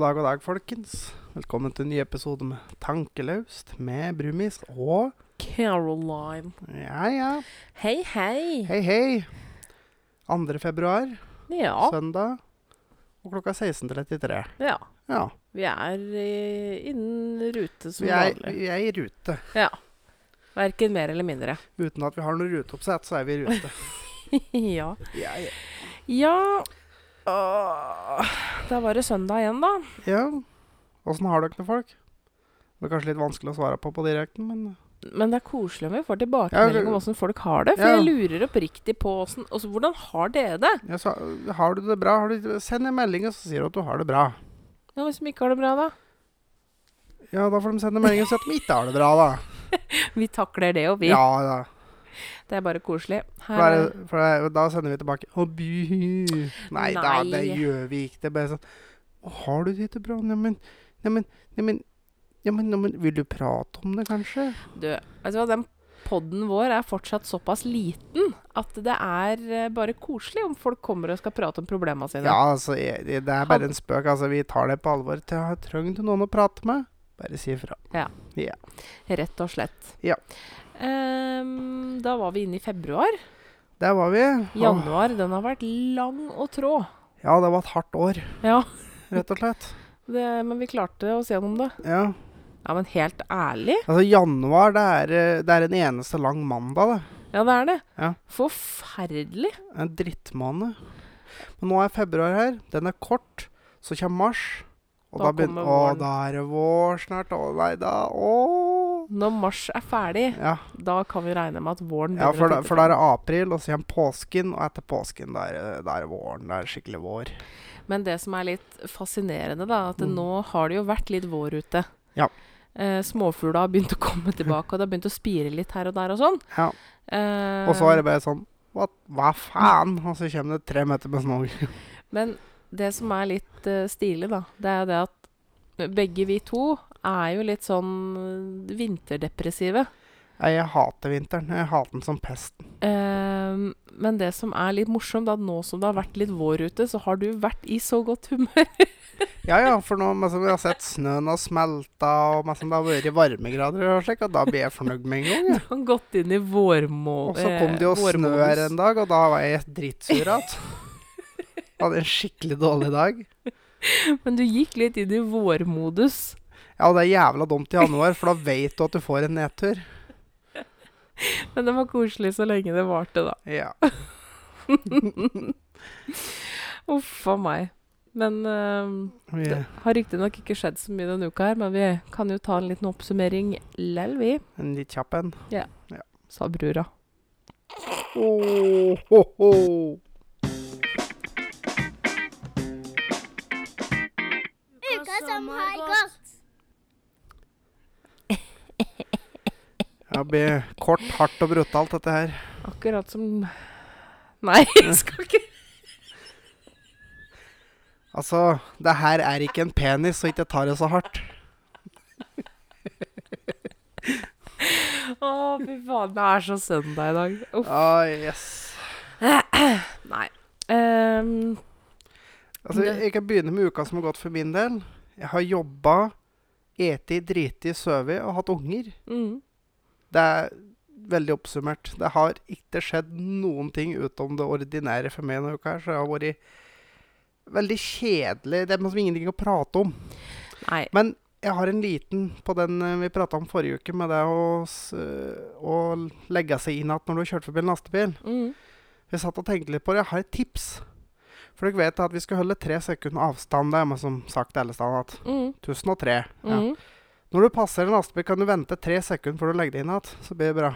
God dag, god dag, folkens. Velkommen til en ny episode med Tankelaust med Brumis og Caroline. Ja, ja. Hei, hei. Hei, hei. 2. februar, Ja. søndag, og klokka 16.33. ja. Ja. Vi er eh, innen rute som Vi er, vanlig. vi er i rute. Ja. Verken mer eller mindre. Uten at vi har noe ruteoppsett, så er vi i rute. ja. Ja, ja. Åh, Da var det søndag igjen, da. ja. Åssen har dere det, folk? Det er kanskje litt vanskelig å svare på på direkten, men Men det er koselig om vi får tilbakemelding om åssen folk har det. For ja. jeg lurer oppriktig på åssen altså, Hvordan har dere det? ja, så, Har du det bra? Har du, send en melding, og så sier du at du har det bra. Ja, Hvis de ikke har det bra, da? Ja, da får de sende melding og si at de ikke har det bra, da. Vi takler det, og vi. Ja, da. Det er bare koselig. For, det er, for det er, da sender vi tilbake Å, by Nei, da, det gjør vi ikke. Det er bare sånn Å, har du det ikke bra? Neimen, neimen, neimen ja, men, men, Vil du prate om det, kanskje? Du, du hva, den podden vår er fortsatt såpass liten at det er eh, bare koselig om folk kommer og skal prate om problemene sine. Ja, altså, det er bare en spøk. Altså, vi tar det på alvor. Trenger trenger noen å prate med, bare si ifra. Rett og slett. Ja. Ehm, da var vi inne i februar. Der var vi. Januar, den har vært lang og trå. ja, det var et hardt år, Ja, rett og slett. det, men vi klarte oss gjennom det. Ja. Ja, men helt ærlig. Altså, januar, det er, eh, det er en eneste lang mandag, det. Ja, det er det. Ja. Forferdelig. En drittmåned. Men nå er februar her. Den er kort. Så kommer mars. Og da, Da begynner kommer Å, våren. da er det vår snart. Å nei, da Å. Når mars er ferdig, Ja, da kan vi regne med at våren ja for, da, for da er det april, og så igjen påsken, og etter påsken da er, det- er det er skikkelig vår. Men det som er litt fascinerende, da, at Mm. nå har det jo vært litt vår ute. Ja. Eh, Småfugla har begynt å komme tilbake, og det har begynt å spire litt her og der og sånn. Ja. Eh, Og så er det bare sånn Hva, hva faen? Og så kommer det tre meter med snø. Men det som er litt uh, stilig, da, det er det at begge vi to er jo litt sånn eh, vinterdepressive. Nei, jeg hater vinteren. Jeg hater den som pesten. Eh, men det som er litt morsomt, da, nå som det har vært litt vår ute, så har du vært i så godt humør. Ja ja, for nå som vi har sett snøen har smelta, og som det har vært varmegrader og slik, og da blir jeg fornøyd med en gang. Du har gått inn i vårmål... Og så kom det jo eh, snø her en dag, og da var jeg drittsur igjen. Hadde en skikkelig dårlig dag. Men du gikk litt inn i vårmodus. Ja, det er jævla dumt i januar, for da vet du at du får en nedtur. Men det var koselig så lenge det varte, da. Ja. Uff a meg. Men uh, det har riktignok ikke skjedd så mye denne uka her, men vi kan jo ta en liten oppsummering lell, vi, en litt kjapp en. sa brura. Oh, ho, ho. Det blir kort, hardt og brutalt, dette her. Akkurat som Nei, jeg skal ikke Altså, det her er ikke en penis, så ikke tar det så hardt. Å, fy faen. Det er så søndag i dag. Uff. Oh, yes. Nei. Um, Altså, jeg, jeg kan begynne med uka som har gått for min del. Jeg har jobba, eti, driti, sovet og hatt unger. mm. Det er veldig oppsummert. Det har ikke skjedd noen ting utom det ordinære for meg denne uka, så det har vært veldig kjedelig. Det er liksom ingenting å prate om. Nei. Men jeg har en liten på den eh, vi prata om forrige uke, med det å, å legge seg inn igjen når du har kjørt forbi en lastebil. Mm. Jeg satt og tenkte litt på det. Jeg har et tips. For dere vet at vi skal holde tre sekunder avstand. Det er som sagt alle steder. Mm. 1003. Ja. Mm. Når du passer en lastebil, kan du vente tre sekunder før du legger deg inn igjen. Så blir det bra.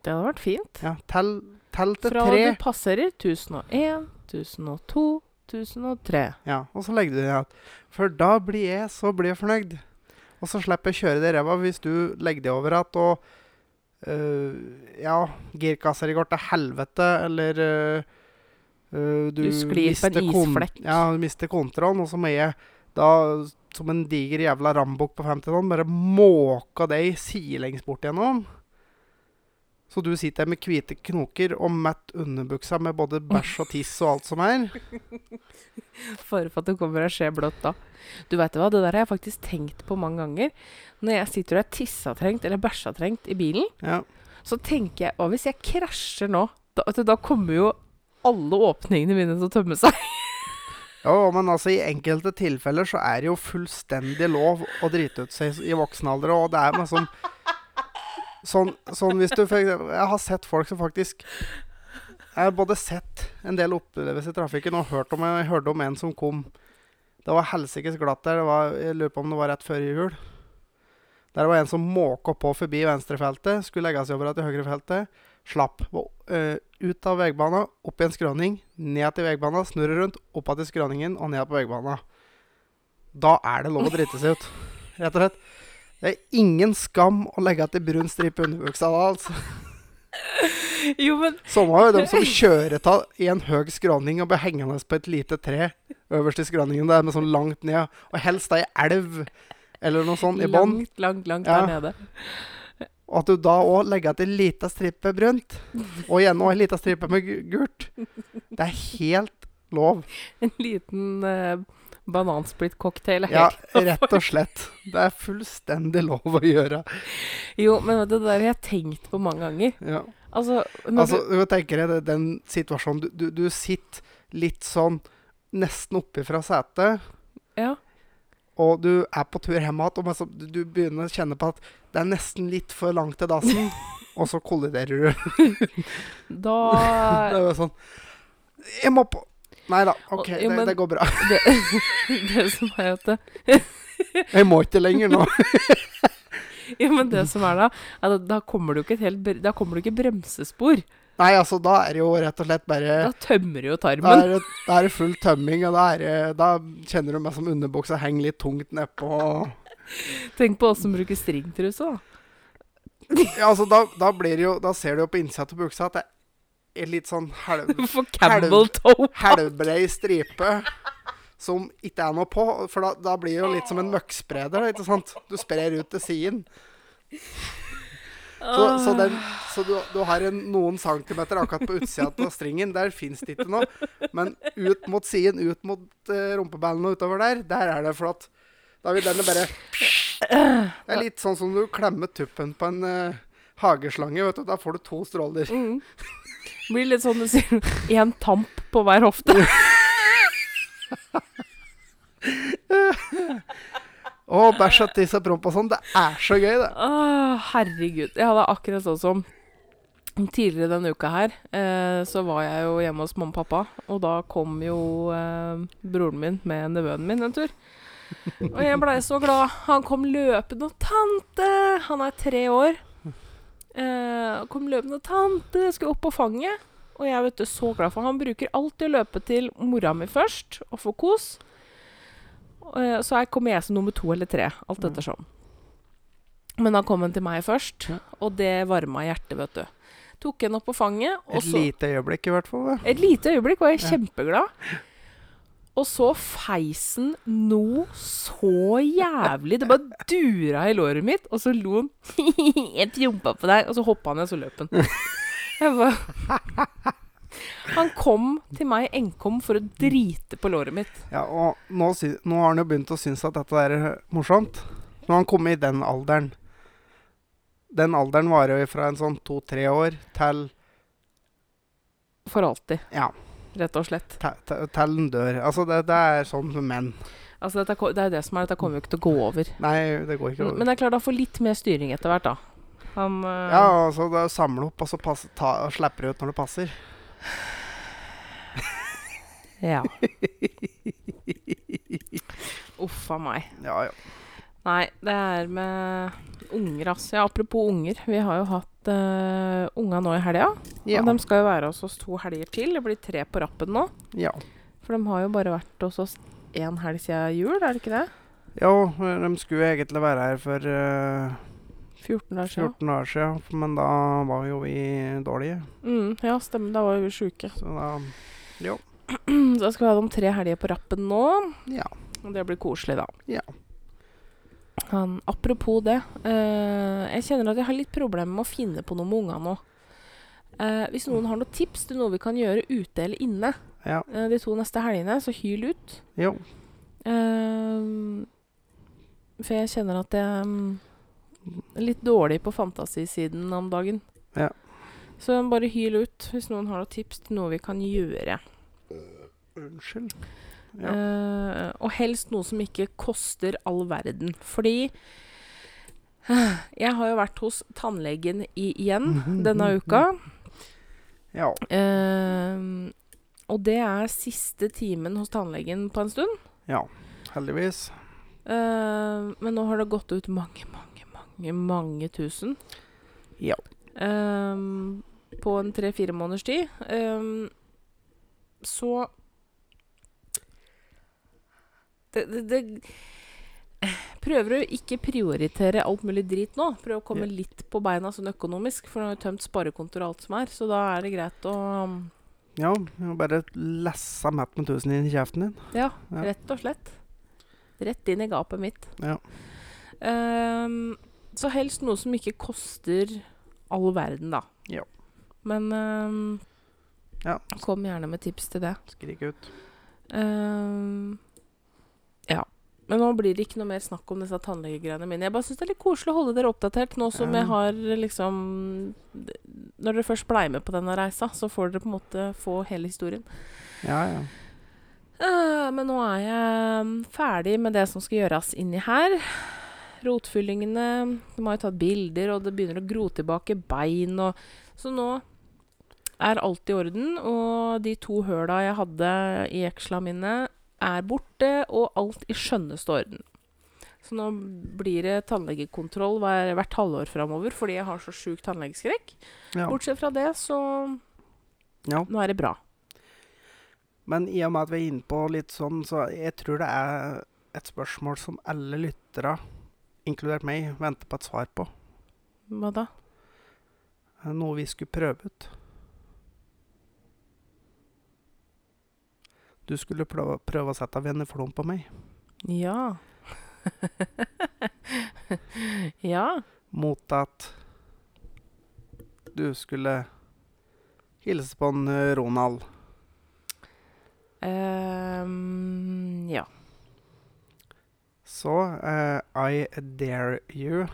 Det hadde vært fint. Ja, tell, tell til Fra tre. du passerer 1001, 1002, 1003. Ja, og så legger du deg igjen. For da blir jeg så blid og fornøyd. Og så slipper jeg kjøre deg i ræva hvis du legger deg over igjen og øh, Ja, girkasser går til helvete, eller øh, øh, du, Du sklir på en isflekk. Ja, du mister kontrollen, og så må jeg da, som en diger jævla rambukk på 50 tonn, bare måka deg sidelengs bort igjennom. Så du sitter her med hvite knoker og mett underbuksa med både bæsj og tiss og alt som er. For at det kommer ei skje blått da. Du veit hva, det der har jeg faktisk tenkt på mange ganger. Når jeg sitter og er tissatrengt eller bæsjatrengt i bilen, Ja. så tenker jeg Hva hvis jeg krasjer nå? Da, da kommer jo alle åpningene mine til å tømme seg. Jo, men altså i enkelte tilfeller så er det jo fullstendig lov å drite ut seg i voksen alder. Og det er liksom sånn, sånn hvis du for eksempel, Jeg har sett folk som faktisk Jeg har både sett en del opplevelser i trafikken og hørt om, jeg hørte om en som kom Det var helsikes glatt der. Var, jeg lurer på om det var rett før jul. Der var en som måka på forbi venstrefeltet, skulle legge seg over til høyrefeltet. Slapp. Var, øh, ut av veibanen, opp i en skråning, ned til veibanen, snurre rundt, opp til skråningen og ned på veibanen. Da er det lov å drite seg ut. Rett og slett. Det er ingen skam å legge til brun stripe under buksa da, altså. Jo, men Samme har jo de som kjører av i en høy skråning og blir hengende på et lite tre øverst i skråningen der med sånn langt ned, og helst ei elv eller noe sånt i bånn. langt, langt, langt Ja. der nede. Og at du da òg legger til ei lita stripe brunt, og igjen òg ei lita stripe med gult. Det er helt lov. En liten uh, banansplitt-cocktail er Ja, rett og slett. Det er fullstendig lov å gjøre. Jo, men vet du, det der har jeg tenkt på mange ganger. Ja. Altså, Altså, du tenker deg den situasjonen du, du, du sitter litt sånn nesten oppi fra setet, Ja. Og du er på tur hjem igjen, og så du, begynner å kjenne på at det er nesten litt for langt til dassen, og så kolliderer du. Da Det er jo sånn Jeg må på Nei da, OK, Og- jo, det, men- det går bra. det, det som er at det, Jeg må ikke lenger nå. Ja, men det som er da, er da kommer du ikke et helt Da kommer du ikke bremsespor. Nei, altså, da er det jo rett og slett bare Da tømmer du jo Da tarmen. er, det, da er det full tømming, og da, er det, da kjenner du meg som underbuksa henger litt tungt nedpå. Tenk på oss som bruker stringtruse, da. Ja, altså, da, da blir det jo Da ser du jo på innsida av buksa at det er litt sånn halv, For Campbell toe. halvbrei stripe som ikke er noe på. For da, da blir det jo litt som en møkkspreder, ikke sant? Du sprer ut til siden. Så, så, den, så du, du har en, noen centimeter akkurat på utsida av stringen. Der fins det ikke noe. Men ut mot siden, ut mot uh, rumpeballene og utover der, der er det flatt. da vil denne bare Det er litt sånn som du klemmer tuppen på en uh, hageslange. vet du, Da får du to stråler. Mm. Blir litt sånn du sier én tamp på hver hofte. Og bæsj og tiss og promp og sånn. Det er så gøy, det. Åh, herregud. Jeg hadde akkurat sånn som tidligere denne uka her, eh, så var jeg jo hjemme hos mamma og pappa, og da kom jo eh, broren min med nevøen min en tur. Og jeg blei så glad. Han kom løpende, og 'Tante!' Han er tre år. Eh, kom løpende, og 'Tante!' Skulle opp på fanget. Og jeg vet du, så glad, for han bruker alltid å løpe til mora mi først og få kos. Eh, så kommer jeg som nummer to eller tre, alt ettersom. Men da kom han til meg først, og det varma hjertet, vet du. Tok henne opp på fanget, og Et så lite øyeblikk, i hvert fall. Et lite øyeblikk var jeg Ja. kjempeglad. Og så feisen noe så jævlig. Det bare dura i låret mitt, og så lo han. 'Jeg prompa på deg.' Og så hoppa han, og så løp han. Jeg bare Han kom til meg enkom for å drite på låret mitt. Ja, og nå, nå har han jo begynt å synes at dette er morsomt. Når han kommer i den alderen. Den alderen varer jo fra en sånn to-tre år til For alltid, Ja, rett og slett. til, til dør. Altså, det, det er sånn med menn. Altså, dette, det er det som er, dette kommer jo ikke til å gå over. Nei, det går ikke over. men det er klart, han får litt mer styring etter hvert, da. Han eh, Ja, altså, det er å samle opp, og så passe, ta, og slipper det ut når det passer. ja. Uff a meg. Ja, ja. Nei, det er med unger, altså. Ja, apropos unger. Vi har jo hatt uh, unga nå i helga. Ja. Og de skal jo være hos oss to helger til. Det blir tre på rappen nå. ja. For de har jo bare vært hos oss én helg siden jul, er det ikke det? Jo, de skulle egentlig være her for eh, 14 år siden. 14 år siden, men da var jo vi dårlige. Mm, ja, stemmer. Da var vi sjuke. Så da Jo. Så da skal vi ha de tre helger på rappen nå. Ja. Og det blir koselig, da. Ja. Han, apropos det. Uh, jeg kjenner at jeg har litt problemer med å finne på noe med unga nå. Uh, hvis noen har noen tips til noe vi kan gjøre ute eller inne Ja. uh, de to neste helgene, så hyl ut. Jo. For jeg kjenner at jeg er litt dårlig på fantasisiden om dagen. Ja. Så bare hyl ut hvis noen har noen tips til noe vi kan gjøre. Unnskyld. Ja. Uh, og helst noe som ikke koster all verden. Fordi jeg har jo vært hos tannlegen i, igjen denne uka. ja. Uh, og det er siste timen hos tannlegen på en stund. Ja. Heldigvis. Eh, men nå har det gått ut mange, mange, mange, mange tusen. Ja. Um, på en tre-fire måneders tid. Um, så det, det, det Prøver å ikke prioritere alt mulig drit nå. Prøver å komme Ja. litt på beina sånn økonomisk, for nå har jeg tømt sparekontoer og alt som er. Så da er det greit å Ja, bare lesse Matt med tusen inn i kjeften din. Ja, Ja. rett og slett. Rett inn i gapet mitt. Ja. Ehm, så helst noe som ikke koster all verden, da. Ja. Men um, Ja. kom gjerne med tips til det. Skrik ut. Um, ja. Men nå blir det ikke noe mer snakk om disse tannlegegreiene mine. Jeg bare syns det er litt koselig å holde dere oppdatert nå som Ja. jeg har liksom Når dere først blei med på denne reisa, så får dere på en måte få hele historien. Ja, ja. Uh, men nå er jeg ferdig med det som skal gjøres inni her. Rotfyllingene De har jo tatt bilder, og det begynner å gro tilbake bein. Og, så nå er alt i orden. Og de to høla jeg hadde i jeksla mine, er borte, og alt i skjønneste orden. Så nå blir det tannlegekontroll hver, hvert halvår framover fordi jeg har så sjuk tannlegeskrekk. ja. Bortsett fra det, så ja. nå er det bra. Men i og med at vi er inne på litt sånn, så jeg tror det er et spørsmål som alle lyttere, inkludert meg, venter på et svar på. Hva da? Er Noe vi skulle prøve ut. Du skulle prøve, prøve å sette venneflom på meg, Ja. ja. mot at du skulle hilse på en eh, Ronald. Um, ja. Så uh, I dare you.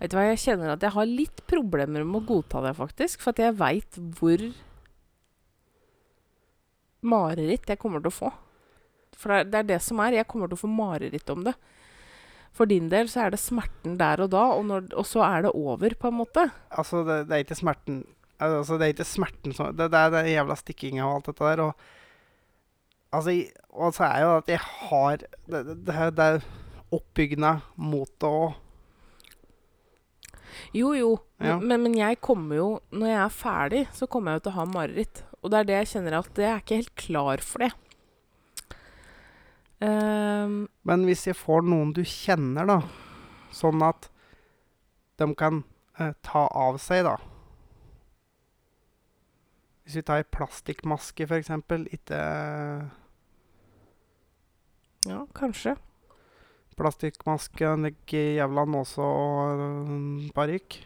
Vet du hva, jeg kjenner at jeg har litt problemer med å godta det, faktisk. For at jeg veit hvor mareritt jeg kommer til å få. For det er, det som er. Jeg kommer til å få mareritt om det. For din del så er det smerten der og da, og, når, og så er det over, på en måte. Altså, det, det er ikke smerten Altså, det er ikke smerten som Det, det er den jævla stikkinga og alt dette der. Og altså, og så er jo at jeg har Det, det, det, er- oppbyggende mot òg. Jo, jo. Ja. Men, men, men jeg kommer jo Når jeg er ferdig, så kommer jeg jo til å ha mareritt. Og det er det jeg kjenner at jeg er ikke helt klar for det. Um, Men hvis jeg får noen du kjenner, da, sånn at de kan eh, ta av seg, da Hvis vi tar ei plastikkmaske, f.eks., ikke ja, kanskje. plastikkmaske, en ikke jævla nåse og en parykk.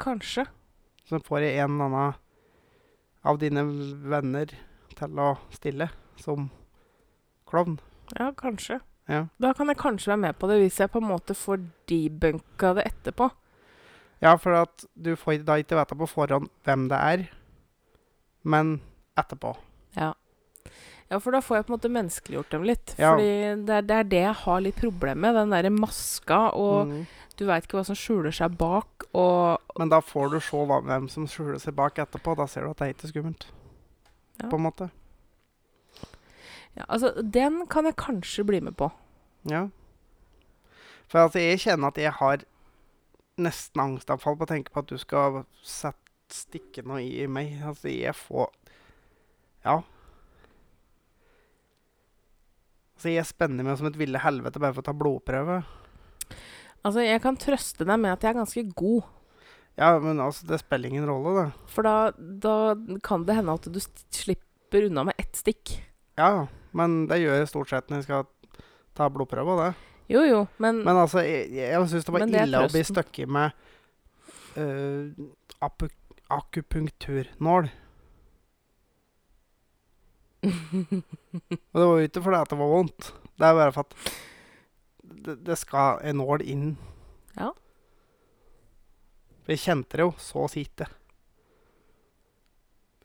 Kanskje. Så får jeg en eller annen av dine venner til å stille som klovn. Ja, kanskje. Ja. Da kan jeg kanskje være med på det hvis jeg på en måte får debunka det etterpå. ja, for at du får da ikke vite på forhånd hvem det er, men etterpå. Ja. Ja, for da får jeg på en måte menneskeliggjort dem litt. Ja. Fordi det er, det er det jeg har litt problem med. Den derre maska, og Mm. du veit ikke hva som skjuler seg bak, og Men da får du se hva, hvem som skjuler seg bak etterpå. Da ser du at det er ikke skummelt. Ja. På en måte. ja, Altså, den kan jeg kanskje bli med på. Ja. For altså, jeg kjenner at jeg har nesten angstavfall på å tenke på at du skal sette stikke noe i meg. Altså, jeg får Ja. Altså, jeg spenner meg som et ville helvete bare for å ta blodprøve. Altså, jeg kan trøste deg med at jeg er ganske god. Ja, men altså, det spiller ingen rolle, det. For da, da kan det hende at du slipper unna med ett stikk. Ja, men det gjør jeg stort sett når jeg skal ta blodprøve, det. Jo, jo, men, Men altså, jeg, jeg syns det var det ille å bli stukket med uh, akupunkturnål. Og det var jo ikke fordi at det var vondt. Det er bare for at det, det skal en nål inn. Ja. For jeg kjente det jo, så å si ikke.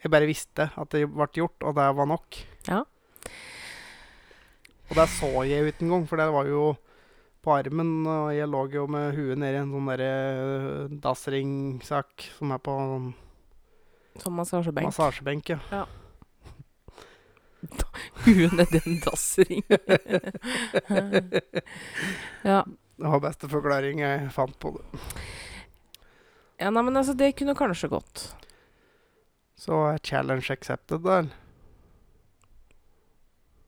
Jeg bare visste at det ble gjort, og det var nok. Ja. Og det så jeg jo ikke engang, for det var jo på armen, og jeg lå jo med huet nedi en sånn derre dassringsak som er på sånn Som massasjebenk. massasjebenk. Ja. Huet nedi en dassring. ja. Det var beste forklaring jeg fant på det. ja, nei, men altså, det kunne kanskje gått. Så er challenge accepted da?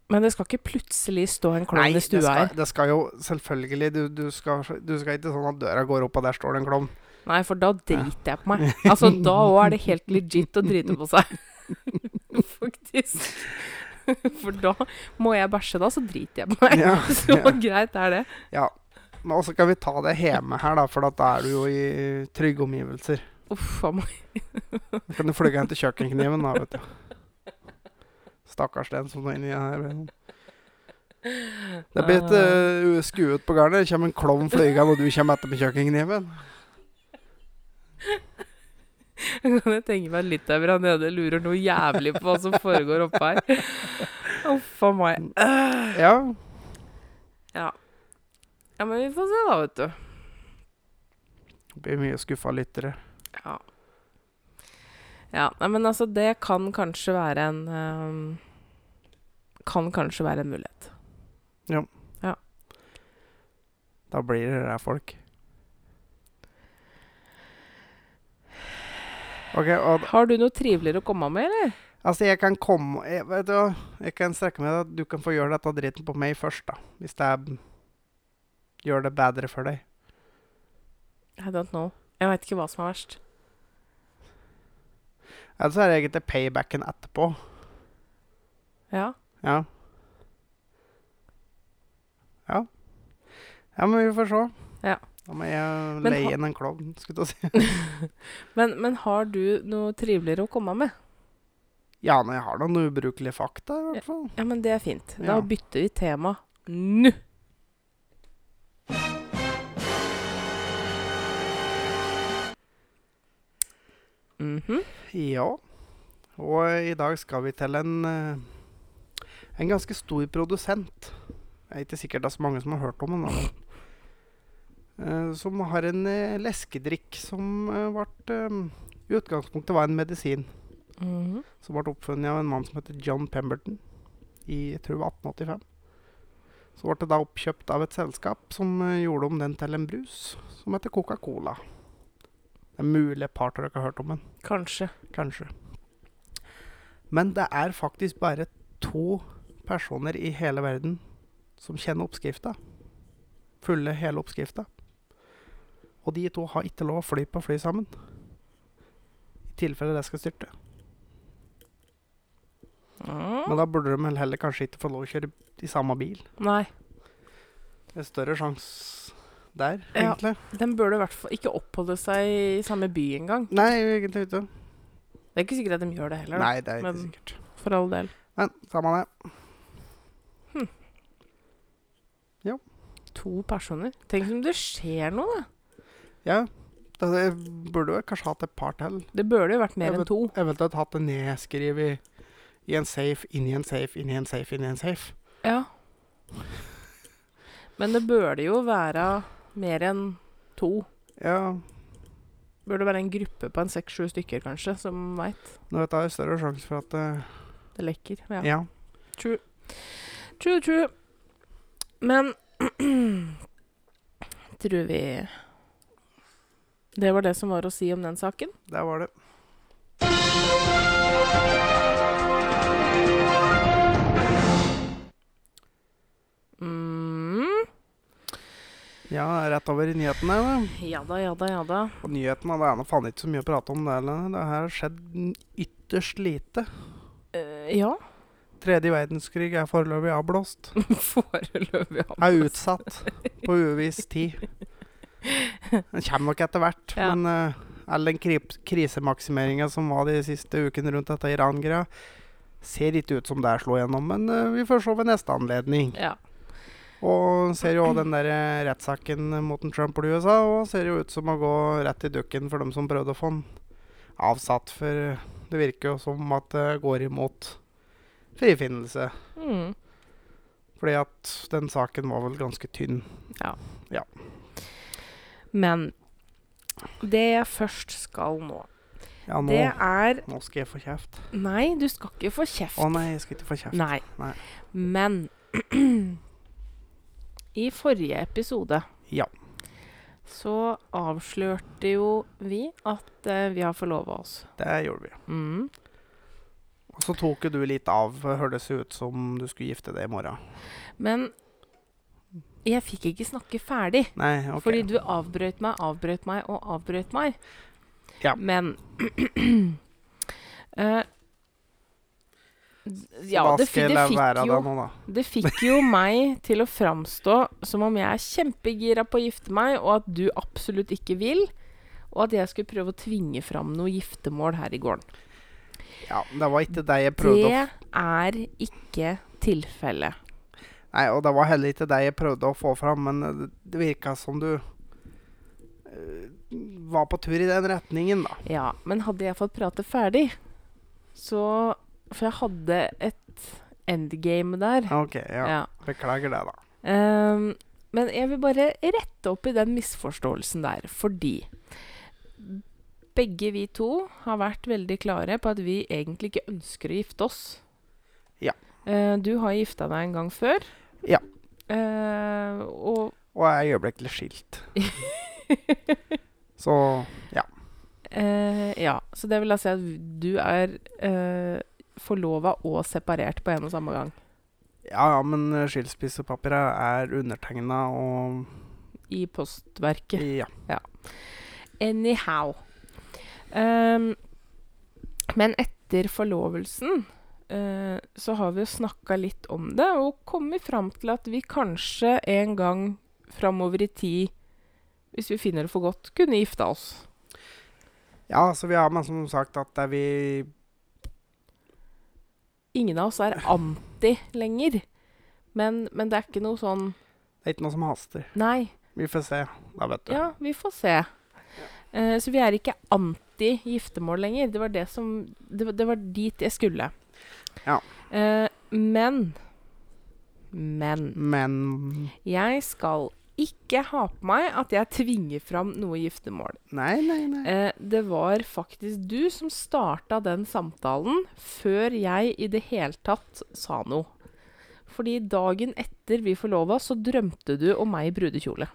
Men det skal ikke plutselig stå en klovn i stua her. det skal jo selvfølgelig du, du, skal, du skal ikke sånn at døra går opp, og der står det en klovn. Nei, for da driter jeg på meg. Altså, da òg er det helt legit å drite på seg. Faktisk. For da må jeg bæsje, da, så driter jeg på meg. Ja, Så ja. greit er det. ja. Men også kan vi ta det hjemme her, da, for da er du jo i trygge omgivelser. Uff a meg. Da kan du flygge hen til kjøkkenkniven, da, vet du. Stakkars den som er inni her. Det blir et uh, skuet på garnet. Det kommer en klovn flygende, og du kommer etter med kjøkkenkniven. Jeg kan tenke meg litt der her nede lurer noe jævlig på hva som foregår oppe her. Uff a meg. Ja. Ja. ja, men vi får se, da, vet du. Det blir mye skuffa lyttere. Ja. Ja, men altså, det kan kanskje være en um, Kan kanskje være en mulighet. Da blir det der folk. Ok, og Har du noe triveligere å komme med, eller? Altså, jeg kan komme jeg, Vet du jeg kan strekke meg til at du kan få gjøre dette dritten på meg først, da. Hvis det er, gjør det bedre for deg. I don't know. Jeg veit ikke hva som er verst. Eller så er det egentlig paybacken etterpå. Ja. Ja. Ja. Ja, men vi får se. Ja. Da må jeg Men leie inn en klovn, skulle jeg si. Men, men har du noe triveligere å komme med? Ja, når jeg har noen ubrukelige fakta, i hvert fall. Ja, men det er fint. Da Ja. bytter vi tema nå. Mhm. Ja. Og i dag skal vi til en eh, En ganske stor produsent. Det er ikke sikkert det er så mange som har hørt om den. Eh, som har en eh, leskedrikk som ble eh, I utgangspunktet var en medisin. Mhm. Som ble oppfunnet av en mann som heter John Pemberton i jeg tror 1885. Så ble det da oppkjøpt av et selskap som gjorde om den til en brus som heter Coca-Cola. Det er mulig et par av dere har hørt om den. Kanskje. Kanskje. Men det er faktisk bare to personer i hele verden som kjenner oppskrifta. Fulle hele oppskrifta. Og de to har ikke lov å fly på fly sammen. I tilfelle det skal styrte. Mm. Men da burde de vel heller kanskje ikke få lov å kjøre i samme bil. Nei. Det er større sjanse der, Ja. egentlig. Den burde i hvert fall ikke oppholde seg i samme by engang. Nei, egentlig ikke. Det er ikke sikkert at de gjør det heller, da. Nei, det er ikke men- sikkert. For all del. Men samme det. To personer. Tenk om det skjer noe, da. Ja, det, det burde jo kanskje hatt et par til. Det burde jo vært mer enn vet- to. Eventuelt hatt det nedskrevet i en safe, inni en safe, inni en safe, inni en safe. Ja. Men det burde jo være mer enn to. Ja, Burde være en gruppe på en seks-sju stykker, kanskje, som veit. nå vet jeg større sjanse for at det Det lekker. Ja. Ja. True. True, true. Men tror vi Det var det som var å si om den saken. Der var det. Mm. Ja, rett over i nyhetene. Da. Ja da, ja da, ja da. Og nyhetene det er nå faen ikke så mye å prate om. Det, eller? det her har skjedd ytterst lite. Uh, ja. Tredje verdenskrig er foreløpig avblåst. Foreløpig. avblåst. Er utsatt på uviss tid. Den kommer nok etter hvert, Ja. men uh, all den kri- krisemaksimeringa som var de siste ukene rundt dette Iran-greia, ser ikke ut som det slår gjennom. Men uh, vi får se ved neste anledning. Ja. Og ser jo den der eh, rettssaken mot en Trump og USA, og ser jo ut som å gå rett i dukken for dem som prøvde å få den avsatt. For det virker jo som at det går imot frifinnelse. Mm. Fordi at den saken var vel ganske tynn. Men det jeg først skal nå, Ja, nå, det er nå skal jeg få kjeft. Nei, du skal ikke få kjeft. Å nei, jeg skal ikke få kjeft. Nei. Nei. Men i forrige episode Ja. så avslørte jo vi at uh, vi har forlova oss. Det gjorde vi. Mm. Og så tok du litt av. Hørtes ut som du skulle gifte deg i morgen. Men jeg fikk ikke snakke ferdig. Nei, okay. Fordi du avbrøt meg, avbrøt meg og avbrøt meg. Ja. Men uh, Ja, Hva det, skal jeg la være jo, det nå, da. det fikk jo meg til å framstå som om jeg er kjempegira på å gifte meg, og at du absolutt ikke vil. Og at jeg skulle prøve å tvinge fram noe giftermål her i gården. Ja, det var ikke det jeg prøvde å Det er ikke tilfellet. Nei, og det var heller ikke det jeg prøvde å få fram, men det, det virka som du eh, var på tur i den retningen, da. Ja, men hadde jeg fått prate ferdig, så For jeg hadde et endgame der. OK, ja. Ja. Beklager det, da. Um, men jeg vil bare rette opp i den misforståelsen der, fordi begge vi to har vært veldig klare på at vi egentlig ikke ønsker å gifte oss. Ja. Eh, du har gifta deg en gang før. Ja. Eh, og Og er øyeblikkelig skilt. Så ja. eh, Ja, så det vil da si at du er uh, forlova og separert på en og samme gang. Ja, ja, men eh, skilsmissepapiret er undertegna og I postverket. Ja. Anyhow. Um, men etter forlovelsen eh, så har vi jo snakka litt om det, og kommet fram til at vi kanskje en gang framover i tid, hvis vi finner det for godt, kunne gifta oss. ja, så vi har men som sagt at er vi Ingen av oss er anti lenger. Men, men det er ikke noe sånn Det er ikke noe som haster. Nei. Vi får se, da, vet du. Ja, vi får se. Uh, så vi er ikke anti giftermål lenger. Det var det som Det, det var dit jeg skulle. Ja. Eh, men Men Men jeg skal ikke ha på meg at jeg tvinger fram noe giftermål. Nei, nei, nei. Eh, det var faktisk du som starta den samtalen før jeg i det hele tatt sa noe. Fordi dagen etter vi forlova, så drømte du om meg i brudekjole.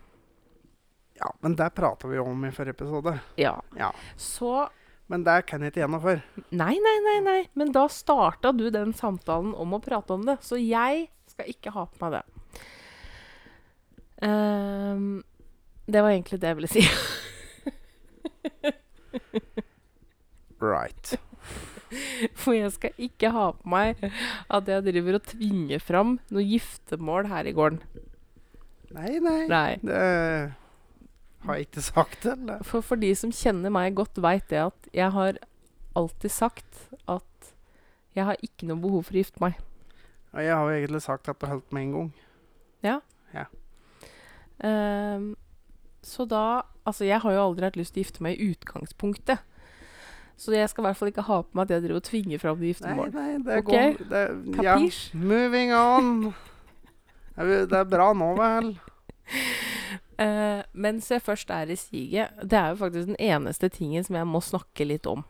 Ja, men det prata vi om i forrige episode. Ja. Ja. Så Men det kan jeg ikke gjennomføre. Nei, nei, nei, nei. Men da starta du den samtalen om å prate om det. Så jeg skal ikke ha på meg det. Um, det var egentlig det jeg ville si. Right. For jeg skal ikke ha på meg at jeg driver og tvinger fram noe giftermål her i gården. Nei, nei. Nei. Det har jeg ikke sagt, det, eller? For, for de som kjenner meg godt, veit det at jeg har alltid sagt at jeg har ikke noe behov for å gifte meg. Ja, jeg har jo egentlig sagt at du holdt med en gang. Ja. ja. Um, så da Altså, jeg har jo aldri hatt lyst til å gifte meg i utgangspunktet. Så jeg skal i hvert fall ikke ha på meg at jeg driver og tvinger fram Nei, giftermål. nei, det Ok. går det, ja. Moving on. Det er bra nå, vel? Eh, mens jeg først er i siget Det er jo faktisk den eneste tingen som jeg må snakke litt om.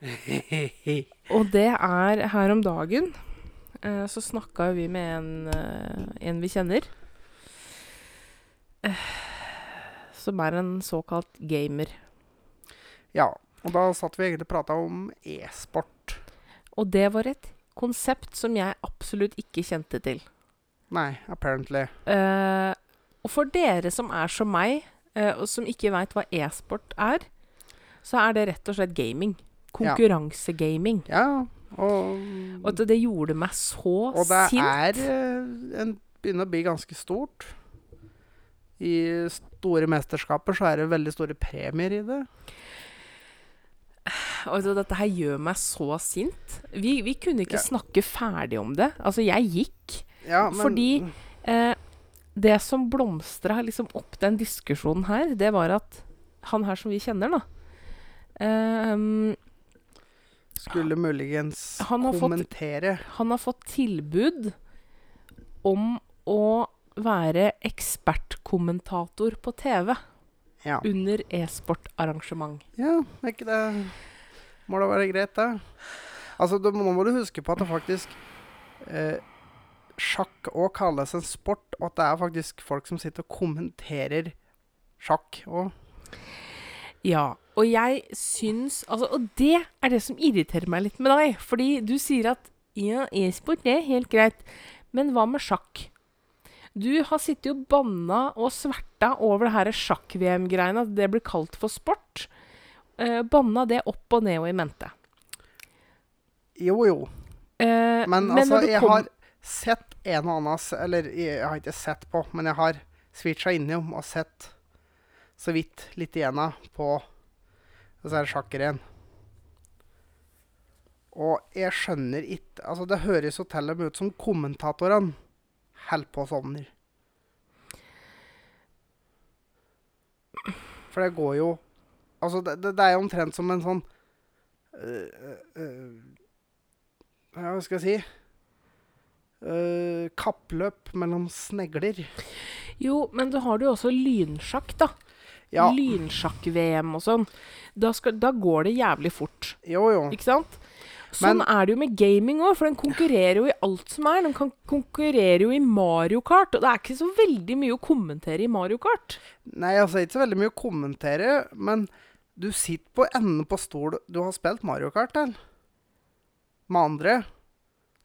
Og det er her om dagen uh, så snakka vi med en, uh, en vi kjenner. Som er en såkalt gamer. ja. Og da satt vi egentlig og prata om e-sport. Og det var et konsept som jeg absolutt ikke kjente til. Nei, apparently. Eh, og for dere som er som meg, eh, og som ikke veit hva e-sport er, så er det rett og slett gaming. Konkurransegaming. Ja, og Og at det gjorde meg så sint. Og det sint. er eh, en, begynner å bli ganske stort. i store mesterskaper så er det veldig store premier i det. Altså, dette her gjør meg så sint. Vi, vi kunne ikke Ja. snakke ferdig om det. Altså, jeg gikk. Ja, men Fordi eh, det som blomstra liksom opp den diskusjonen her, det var at han her som vi kjenner, da um, skulle muligens Han kommentere. fått- Han har fått tilbud om å være ekspertkommentator på TV Ja. under e-sportarrangement. ja, er ikke det Må da være greit, det. Altså, du, nå må du huske på at det faktisk eh, Sjakk òg kalles en sport, og at det er faktisk folk som sitter og kommenterer sjakk òg. Ja, og jeg syns altså, Og det er det som irriterer meg litt med deg. Fordi du sier at ja, e-sport er helt greit, men hva med sjakk? Du har sittet og banna og sverta over det her sjakk-VM-greiene, at det blir kalt for sport. Eh, banna det opp og ned og i mente. Jo, jo. Eh, Men, men altså, jeg har sett en og annen Eller jeg har ikke sett på, men jeg har switcha innom og sett så vidt litt igjennom på disse sjakkrenn. Og jeg skjønner ikke Altså, det høres jo til og med ut som kommentatorene holder på sånn. For det går jo Altså, det, det, det er jo omtrent som en sånn øh, øh, hva skal jeg si? Øh, kappløp mellom snegler. Jo, men så har du jo også lynsjakk, da. Ja, Lynsjakk-VM og sånn. Da, skal, da går det jævlig fort. jo jo. Ikke sant? Sånn Men- er det jo med gaming òg, for den konkurrerer jo i alt som er. Den kan konkurrerer jo i Mario Kart, og det er ikke så veldig mye å kommentere i Mario Kart. Nei, altså ikke så veldig mye å kommentere, men du sitter på enden på stol Du har spilt Mario Kart, eller? Med andre.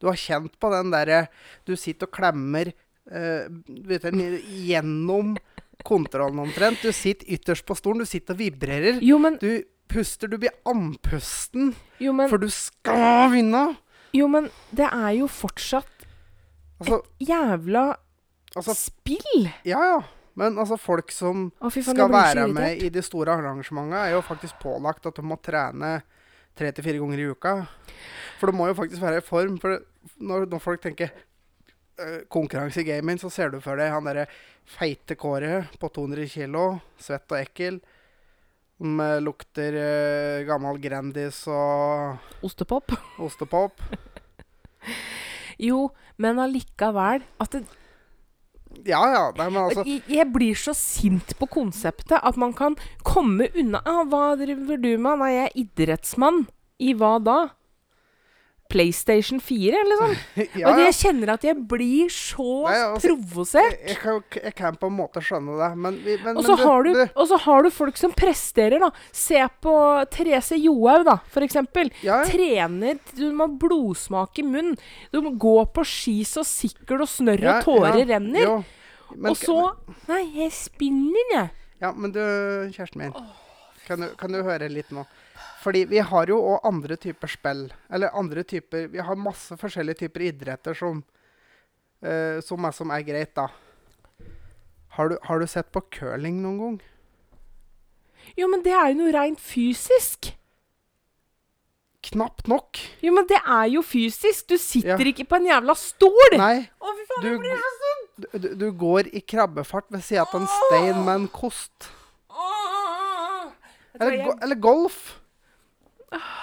Du har kjent på den derre Du sitter og klemmer uh, vet du, gjennom kontrollen omtrent. Du sitter ytterst på stolen, du sitter og vibrerer. Jo, men, Du puster, du blir andpusten, jo, men, for du skal vinne! jo, men det er jo fortsatt Altså, jævla altså spill! Ja, ja. Men altså, folk som Å, faen, skal være med i de store arrangementene, er jo faktisk pålagt at de må trene tre til fire ganger i uka. For det må jo faktisk være i form. For når, når folk tenker øh, konkurranse i gaming, så ser du for deg han derre feite Kåre på 200 kilo, svett og ekkel. Som lukter øh, gammel Grandis og Ostepop. ostepop. Jo, men allikevel at det, Ja ja. Nei, men altså jeg, blir så sint på konseptet at man kan komme unna ah, Hva driver du med? Nei, jeg er idrettsmann. I hva da? PlayStation 4, liksom? ja, Og jeg kjenner at jeg blir så Nei, altså, provosert. Jeg, jeg, kan, jeg kan på en måte skjønne det, men, men, Og så har, har du folk som presterer, da. Se på Therese Johaug, da, for eksempel. ja. Trener Du må ha blodsmak i munnen. Du må gå på ski så sikkert og snørr og tårer ja, renner. jo. Men- og så Nei, jeg spinner, jeg. Ja, men du, kjæresten min. Kan du, kan du høre litt nå? Fordi vi har jo òg andre typer spill. Eller andre typer Vi har masse forskjellige typer idretter som, uh, som, er, som er greit, da. Har du, har du sett på curling noen gang? Jo, men det er jo noe rent fysisk. Knapt nok. Jo, men det er jo fysisk. Du sitter Ja. ikke på en jævla stol. Nei, Å, fy faen, du, jeg blir så sint. du, du, går i krabbefart ved sida av en stein med en kost. Eller, go eller golf.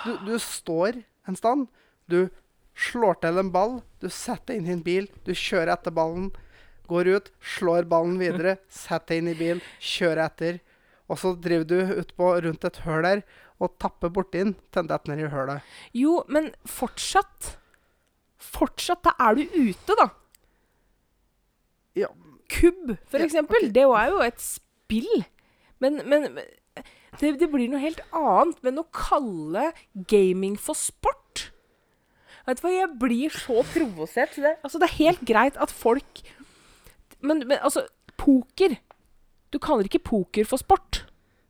Du, du står en stand. Du slår til en ball. Du setter inn i en bil. Du kjører etter ballen. Går ut, slår ballen videre, setter inn i bil, kjører etter. Og så driver du utpå rundt et høl der og tapper borti den til den detter ned i hølet. Jo, men fortsatt Fortsatt, da er du ute, da. Ja, Kubb, for Ja, eksempel. Okay. Det er jo et spill. Men, men men det, det blir noe helt annet. Men å kalle gaming for sport Vet du hva, jeg blir så provosert. Det, altså, det er helt greit at folk Men, men altså, poker Du kaller ikke poker for sport.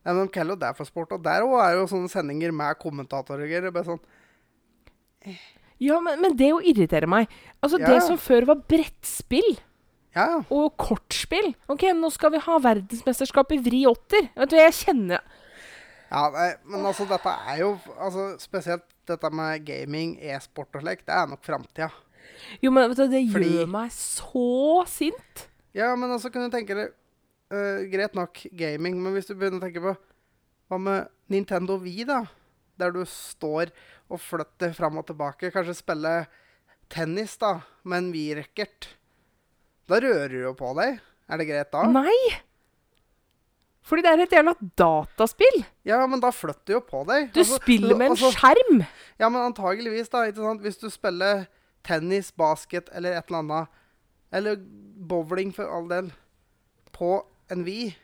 Nei, men De kaller det for sport. Og der òg er jo sånne sendinger med kommentatorer. Er bare sånn, Ja, men, men det jo irriterer meg. Altså, Ja, det som før var brettspill Ja, ja. Og kortspill. Ok, nå skal vi ha verdensmesterskap i vri åtter. Vet du jeg kjenner Ja, nei, men altså, dette er jo altså, Spesielt dette med gaming, e-sport og slikt, det er nok framtida. Jo, men vet du, det Fordi- gjør meg så sint. Ja, men altså, kan du tenke deg uh, Greit nok gaming, men hvis du begynner å tenke på Hva med Nintendo Wii, da? Der du står og flytter fram og tilbake. Kanskje spille tennis, da, med en Wii-racket. Da rører du jo på deg. Er det greit da? Nei! Fordi det er et jævla dataspill. Ja, men da flytter jo på deg. Du Altså, spiller med en altså, skjerm. Ja, men antageligvis, da. ikke sant? Hvis du spiller tennis, basket eller et eller annet, eller bowling for all del, på en Wii,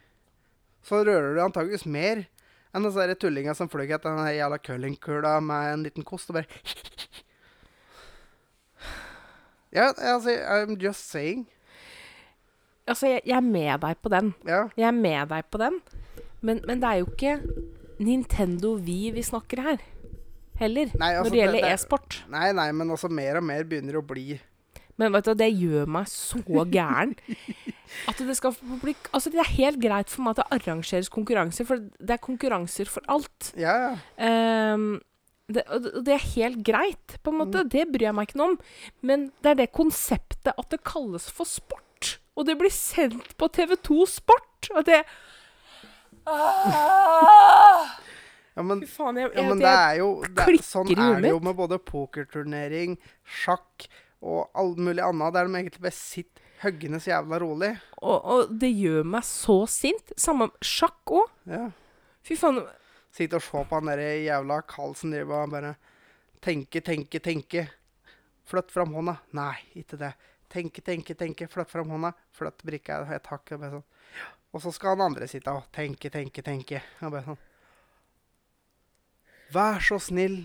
så rører du antageligvis mer enn disse tullinga som fløy etter den jævla curlingkula med en liten kost og bare Ja, altså, I'm just saying. Altså, jeg, jeg er med deg på den. Ja. Jeg er med deg på den. Men, men det er jo ikke Nintendo Wii vi snakker her. Heller. Nei, altså, når det gjelder e-sport. e-sport. Nei, nei, men altså mer og mer begynner å bli Men vet du, det gjør meg så gæren. At det skal bli Altså, det er helt greit for meg at det arrangeres konkurranser, for det er konkurranser for alt. Ja, ja. Um, det, det- det er helt greit, på en måte. Det bryr jeg meg ikke noe om. Men det er det konseptet at det kalles for sport. Og det blir sendt på TV2 Sport. At det ah! ja men Fy faen, jeg, Ja, jeg, men det er jo det, Sånn er det jo med både pokerturnering, sjakk og alt mulig annet, der de egentlig bare sitter høggende så jævla rolig. og, og det gjør meg så sint. Samme sjakk òg. Ja. Fy faen. Sitte og se på han derre jævla Carlsen driver og bare tenke, tenke, tenke. Flytt fram hånda. Nei, ikke det. Tenke, tenke, tenke. Flytt fram hånda. Flytt brikka et hakk. Og, sånn. og så skal han andre sitte og tenke, tenke, tenke. Og bare sånn Vær så snill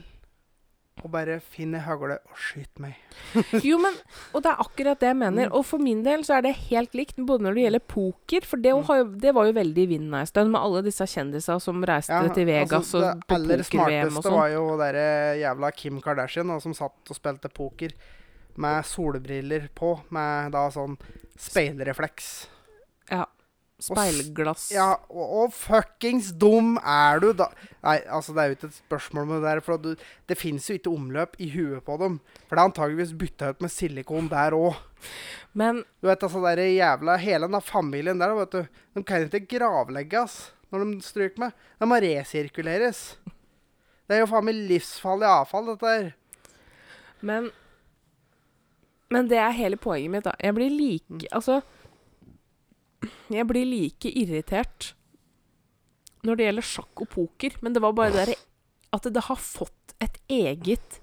og bare finn ei hagle og skyt meg. Jo, men Og det er akkurat det jeg mener. Mm. Og for min del så er det helt likt, både når det gjelder poker For det, Mm. jo, det var jo veldig i vinden en stund, med alle disse kjendisene som reiste til Vegas altså, og på Det aller poker-VM og smarteste sånn. var jo derre jævla Kim Kardashian da, som satt og spilte poker med solbriller på, med da sånn speilrefleks. Ja. Speilglass. Ja, og, og fuckings dum er du, da Nei, altså, det er jo ikke et spørsmål med det der, for du, det fins jo ikke omløp i huet på dem. For det er antageligvis bytta ut med silikon der òg. Men Du vet, altså, der jævla Hele den familien der, vet du, de kan ikke gravlegges når de stryker med. De må resirkuleres. Det er jo faen meg livsfarlig avfall, dette her. Men Men det er hele poenget mitt, da. Jeg blir like Mm. Altså Jeg blir like irritert når det gjelder sjakk og poker, men det var bare det der at det har fått et eget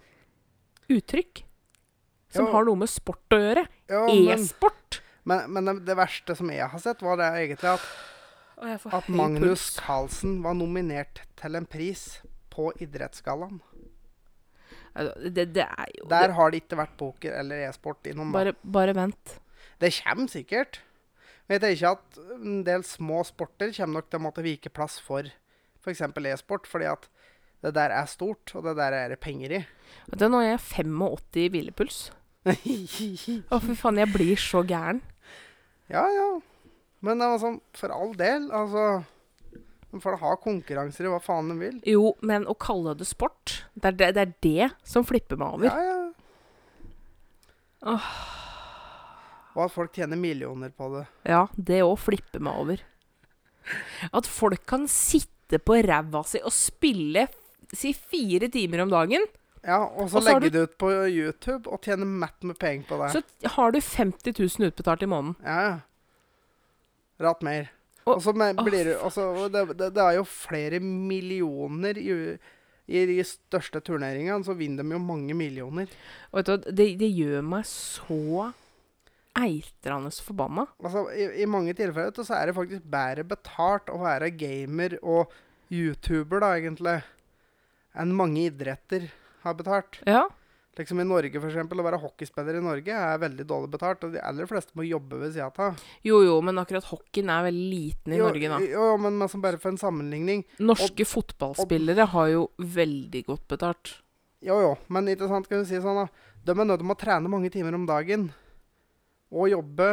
uttrykk. Som Ja. har noe med sport å gjøre. Ja, E-sport. men, men det, det verste som jeg har sett, var det egentlig at, at Magnus puls. Carlsen var nominert til en pris på Idrettsgallaen. Altså, Det, det er jo Der har det ikke vært poker eller e-sport innom. bare, bare vent. Det kommer sikkert. Men jeg tenker at en del små sporter kommer nok til å måtte vike plass for f.eks. e-sport, fordi at det der er stort, og det der er det penger i. Vet du, nå er jeg 85 i hvilepuls. Å, fy faen, jeg blir så gæren. ja, ja. Men det var sånn, for all del, altså De får da ha konkurranser i hva faen de vil. Jo, men å kalle det sport, det er det, det, er det som flipper meg over. Ja, ja. Åh. Og at folk tjener millioner på det. Ja, det òg flipper meg over. At folk kan sitte på ræva si og spille si fire timer om dagen, Ja, Og så legge det ut på YouTube og tjene matt med penger på det. så har du 50 000 utbetalt i måneden. Ja, ja. Ratt mer. Og- så blir altså, det, det, det er jo flere millioner i, i de største turneringene, så vinner de jo mange millioner. Og vet du, det, det gjør meg så eitrende forbanna. Altså, i, I mange tilfeller du, så er det faktisk bedre betalt å være gamer og YouTuber, da, egentlig, enn mange idretter har betalt. Ja. Liksom I Norge, for eksempel, å være hockeyspiller i Norge er veldig dårlig betalt, og de aller fleste må jobbe ved sida av. Jo jo, men akkurat hockeyen er veldig liten i Jo, Norge, da. Jo, men, men som bare for en sammenligning Norske fotballspillere har jo veldig godt betalt. Jo, jo, men ikke sant, kan du si sånn da. De er nødt til å trene mange timer om dagen. Og jobbe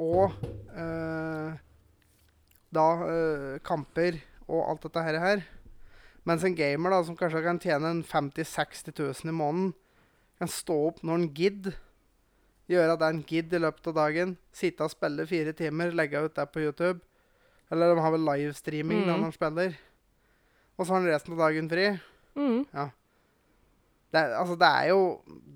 og eh, da eh, kamper og alt dette her, her. Mens en gamer da, som kanskje kan tjene 50 000-60 000 i måneden, kan stå opp når han gidder, gjøre det han gidder i løpet av dagen, sitte og spille fire timer, legge ut det på YouTube. Eller de har vel livestreaming Mhm. når han spiller. Og så har han resten av dagen fri. Mm. Det er, altså, det er jo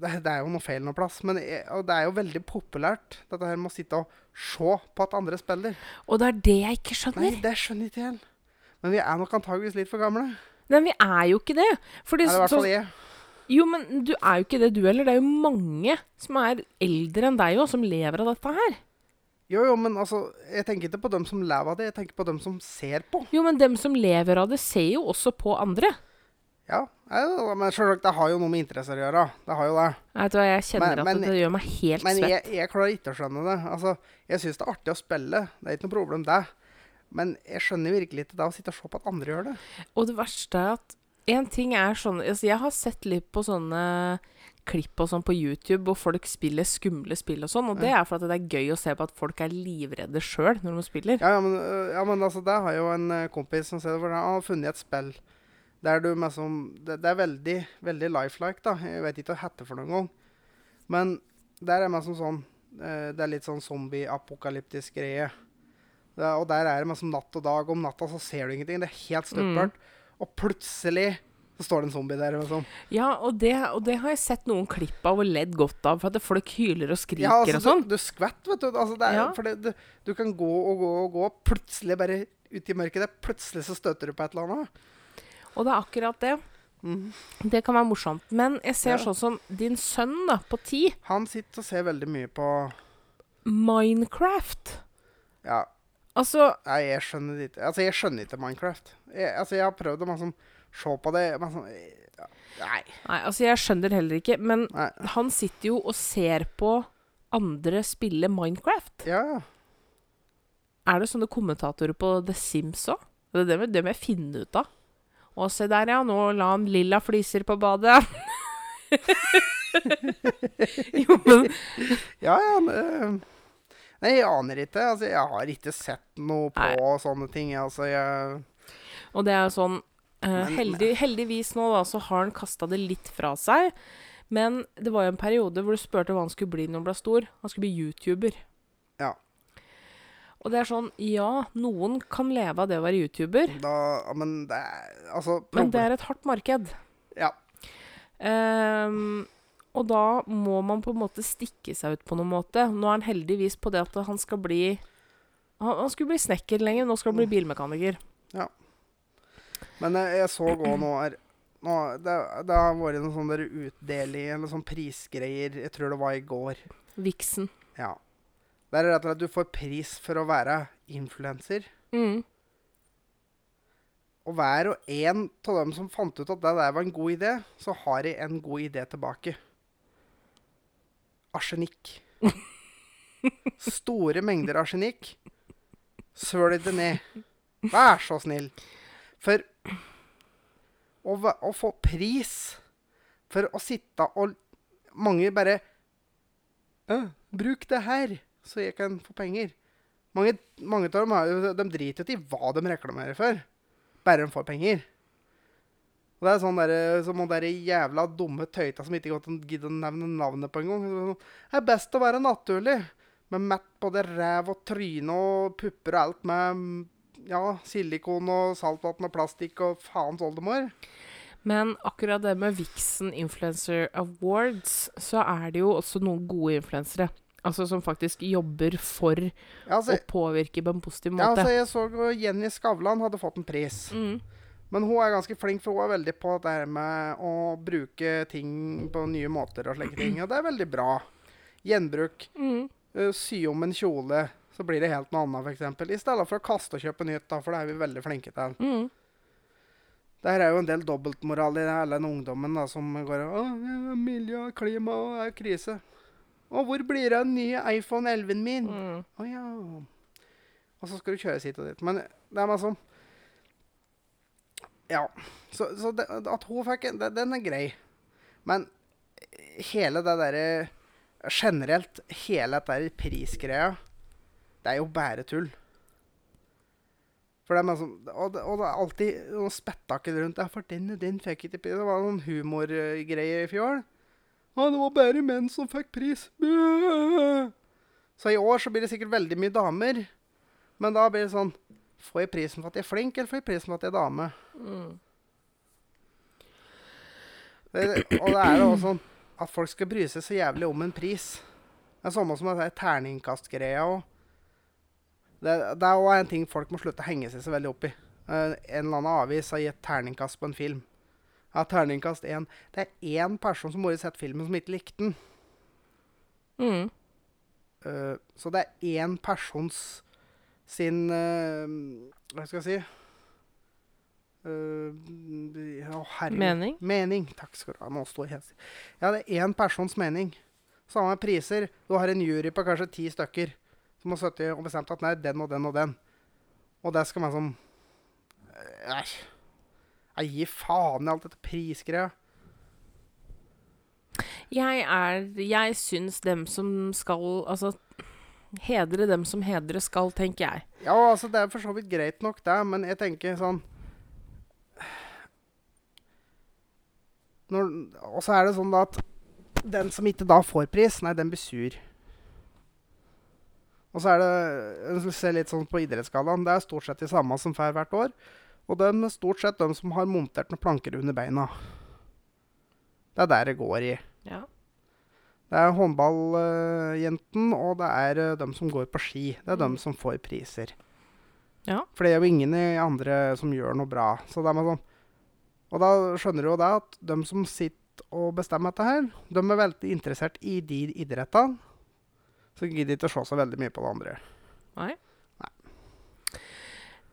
det, det er jo noe feil noe plass. Men jeg, og det er jo veldig populært, dette her med å sitte og se på at andre spiller. Og det er det jeg ikke skjønner. Nei, det skjønner ikke jeg. Men vi er nok antageligvis litt for gamle. Nei, vi er jo ikke det. Fordi, i hvert så- fall jeg. jo, men du er jo ikke det, du heller. Det er jo mange som er eldre enn deg òg, som lever av dette her. Jo, jo, men altså, jeg tenker ikke på dem som lever av det, jeg tenker på dem som ser på. Jo, men dem som lever av det, ser jo også på andre. Ja, men selvsagt, det har jo noe med interesser å gjøre. Det har jo det. Vet du hva, jeg kjenner Men- men- at det gjør meg helt Men svett. jeg, jeg klarer ikke å skjønne det. Altså, jeg syns det er artig å spille, det er ikke noe problem, det. Men jeg skjønner virkelig ikke det å sitte og se på at andre gjør det. Og det verste er at en ting er sånn altså Jeg har sett litt på sånne klipp og sånn på YouTube hvor folk spiller skumle spill og sånn, og det er for at det er gøy å se på at folk er livredde sjøl når de spiller. Ja, ja, men, øh, ja, men altså, det har jo en øh, kompis som sier for han har funnet et spill der du liksom det, det er veldig, veldig lifelike, da. Jeg vet ikke hva det heter for noen gang. Men der er det som sånn øh, Det er litt sånn zombie-apokalyptisk greie. Det, og der er det som natt og dag. Om natta så ser du ingenting. Det er helt stuppert. Og plutselig så står det en zombie der. Liksom. Ja, og det, og det har jeg sett noen klipp av og ledd godt av, for at folk hyler og skriker Ja, altså, og sånn. du, du skvetter, vet du. Altså, er, Ja. For det, du, du kan gå og gå og gå, plutselig bare ut i mørket der, plutselig så støter du på et eller annet. Og det er akkurat det. Mm. Det kan være morsomt. Men jeg ser Ja. sånn som din sønn da, på ti. Han sitter og ser veldig mye på Minecraft. Ja, Altså, nei, jeg skjønner det ikke. Altså, jeg skjønner ikke Minecraft. Jeg, altså, jeg har prøvd å liksom, se på det, ja, Nei. nei, altså jeg skjønner heller ikke, men nei. han sitter jo og ser på andre spille Minecraft. Ja, ja. Er det sånne kommentatorer på The Sims òg? Det, det, det må jeg finne ut av. Å, se der, ja. Nå la han lilla fliser på badet. jo, men Ja, ja. men, Nei, jeg aner ikke. Altså, jeg har ikke sett noe på Nei. sånne ting. Altså, jeg Og det er jo sånn uh, heldig, Heldigvis nå da, så har han kasta det litt fra seg. Men det var jo en periode hvor du spurte hva han skulle bli når han ble stor. Han skulle bli YouTuber. Ja. Og det er sånn Ja, noen kan leve av det å være YouTuber, Da Men det er Altså men det er et hardt marked. Ja. Ehm, og da må man på en måte stikke seg ut på noen måte. Nå er han heldigvis på det at han skal bli Han, han skulle bli snekker lenger, nå skal han bli bilmekaniker. Ja. Men jeg, jeg så òg nå her nå, det, det har vært noen sånne utdeling eller sånn prisgreier. Jeg tror det var i går. Vixen. Ja. Det er rett og slett at du får pris for å være influenser. Mm. Og hver og en av dem som fant ut at det der var en god idé, så har de en god idé tilbake. Arsenikk. Store mengder arsenikk. Svølg det ned. Vær så snill. For å, å få pris for å sitte og Mange bare Bruk det her, så jeg kan få penger. Mange, mange av dem de driter jo i hva de reklamerer for. Bare de får penger. Og det er sånn der, som han derre jævla dumme tøyta som ikke gidder å nevne navnet på engang. Sånn, Det er best å være naturlig. Med mett både ræv og tryne og pupper og alt med ja, silikon og saltvann og plastikk og faens oldemor. Men akkurat det med Vixen Influencer Awards, så er det jo også noen gode influensere. Altså som faktisk jobber for Ja, altså, å påvirke på en positiv måte. ja, altså, jeg så Jenny Skavlan hadde fått en pris. Mm. Men hun er ganske flink, for hun er veldig på det her med å bruke ting på nye måter og slike ting. Og det er veldig bra. Gjenbruk. Mm. Uh, sy om en kjole, så blir det helt noe annet, f.eks. I stedet for å kaste og kjøpe nytt, da, for det er vi veldig flinke til. Mm. Der er jo en del dobbeltmoral i hele den ungdommen da, som går og «Å, miljø, klima er krise. Og hvor blir det av den nye iPhone 11-en min? Å Mm. ja. Og så skal du kjøre sitt og ditt. Men det er meg sånn Ja. Så, så det, at hun fikk en, Den er grei. Men hele det derre Generelt, hele dette prisgreia Det er jo bare tull. For det er meg og, det, og det er alltid noe spetakkel rundt. Ja, for den og den fikk ikke pris. Det var noen humorgreier i fjor. Ja, det var bare menn som fikk pris. Så i år så blir det sikkert veldig mye damer. Men da blir det sånn Får jeg prisen for at jeg er flink, eller får jeg prisen for at jeg er dame? Mm. Det, og det er jo også sånn at folk skal bry seg så jævlig om en pris. Det er samme som det er terningkastgreia òg. Det, det er òg en ting folk må slutte å henge seg så veldig opp i. Eh, en eller annen avis har gitt terningkast på en film. Ja, terningkast én. Det er én person som har sett filmen, som ikke likte den. Mm. Uh, så det er én persons sin eh, Hva skal jeg si å. Mening? Mening. Takk skal du ha. Nå står jeg. Ja, det er én persons mening. Samme priser. Du har en jury på kanskje ti stykker som har sittet og bestemt at nei, den og den og den. Og det skal man sånn Æsj. Jeg gir faen i alt dette prisgreia. Jeg er Jeg syns dem som skal Altså Hedre dem som hedre skal, tenker jeg. Ja, altså, det er for så vidt greit nok, det, men jeg tenker sånn Og så er det sånn at den som ikke da får pris, nei, den blir sur. Og så er det ser litt sånn på idrettsgallaen, det er stort sett de samme som får hvert år. Og det er stort sett de som har montert noen planker under beina. Det er der det går i. Ja. Det er håndballjenten, og det er uh, dem som går på ski. Det er dem Mm. som får priser. Ja. For det er jo ingen andre som gjør noe bra. Så det er sånn Og da skjønner du jo det at dem som sitter og bestemmer dette her, de er veldig interessert i de idrettene. Så gidder de ikke å se så veldig mye på det andre. Nei. Nei.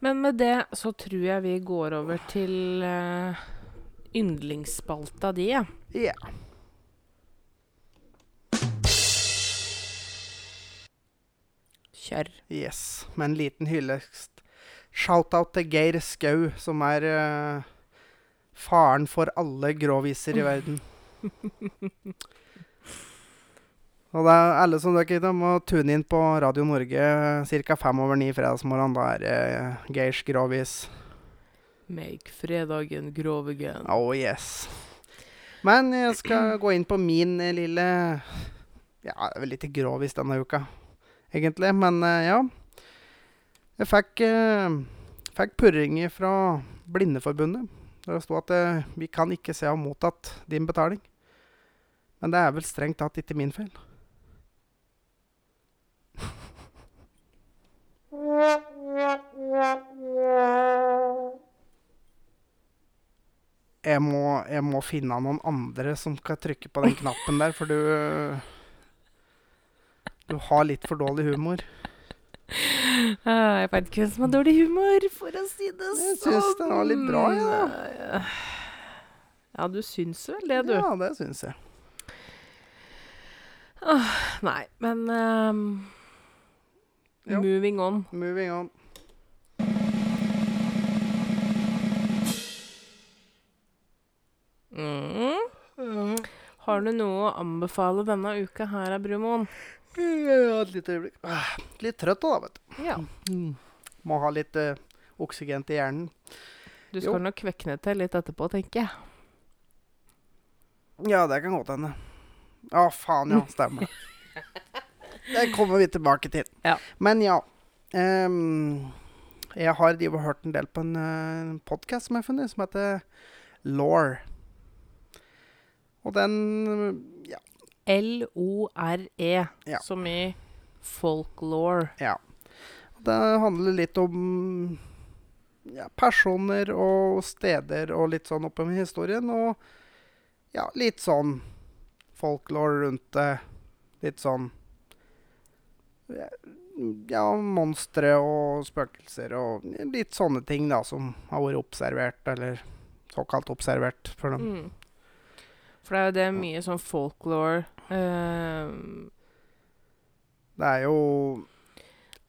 Men med det så tror jeg vi går over til uh, yndlingsspalta di. Ja. Ja. Kjør. Yes. Med en liten hyllest. Shout-out til Geir Skau, som er uh, faren for alle gråviser i verden. Og det er alle som dere ikke må tune inn på Radio Norge ca. fem over ni fredagsmorgen. Da er det uh, Geirs Grovis. Make fredagen grov again. Oh yes. Men jeg skal gå inn på min eh, lille Ja, det er vel litt grovis denne uka, egentlig. Men eh, ja. Jeg fikk, uh, fikk purringer fra Blindeforbundet. Der det sto at eh, vi kan ikke se ha mottatt din betaling. Men det er vel strengt tatt ikke min feil. Jeg må, jeg må finne noen andre som skal trykke på den knappen der, for du Du har litt for dårlig humor. Ah, jeg vet ikke hvem som har dårlig humor, for å si det sånn. Jeg syns det var litt bra, ja. Ja, du syns vel det, du. Ja, det syns jeg. Nei, men um, Moving on. Moving on. Mm. Har du noe å anbefale denne uka her, Brumoen? Et lite øyeblikk. Ah, Litt trøtt da, vet du. Ja. Mm. Må ha litt uh, oksygen til hjernen. Du Jo. skal nok kvekne til litt etterpå, tenker jeg. Ja, det kan godt hende. Å, faen, ja. Stemmer det. Det kommer vi tilbake til. Ja. Men ja. Um, jeg har de, hørt en del på en uh, podkast som jeg har funnet, som heter Law. Og den ja, L-O-R-E, Ja. som i folklore. ja. Det handler litt om ja, personer og steder og litt sånn oppover historien. Og ja, litt sånn folklore rundt det. Litt sånn Ja, monstre og spøkelser og litt sånne ting da som har vært observert, eller såkalt observert for dem. Mm. For det er jo det mye sånn folklore uh, Det er jo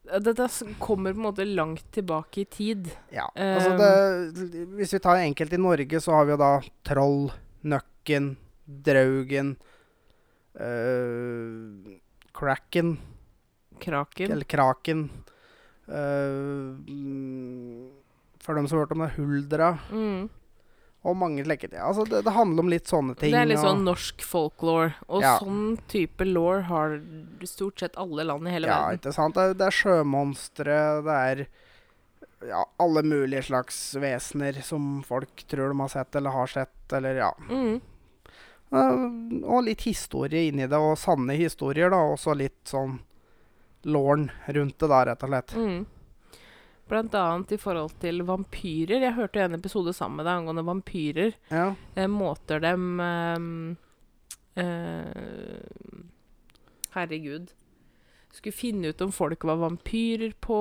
Dette kommer på en måte langt tilbake i tid. Ja. Altså det, hvis vi tar enkelt i Norge, så har vi jo da Troll, Nøkken, Draugen uh, Kraken Kraken. Eller kraken. Mm, for dem som har hørt om det, huldra. Mm. Og mange slike ting. Altså, det, det handler om litt sånne ting. Det er litt og- sånn norsk folklore. Og Ja. sånn type law har stort sett alle land i hele Ja, verden. ikke sant? Det det er sjømonstre, det er ja, alle mulige slags vesener som folk tror de har sett eller har sett, eller ja. Mm. Uh, Og litt historie inni det, og sanne historier, da. Og så litt sånn låren rundt det, da, rett og slett. Mm. Annet i forhold til vampyrer. Jeg hørte en episode sammen med deg angående vampyrer. Ja. Eh, måter dem eh, eh, Herregud. Skulle finne ut om folk var vampyrer på,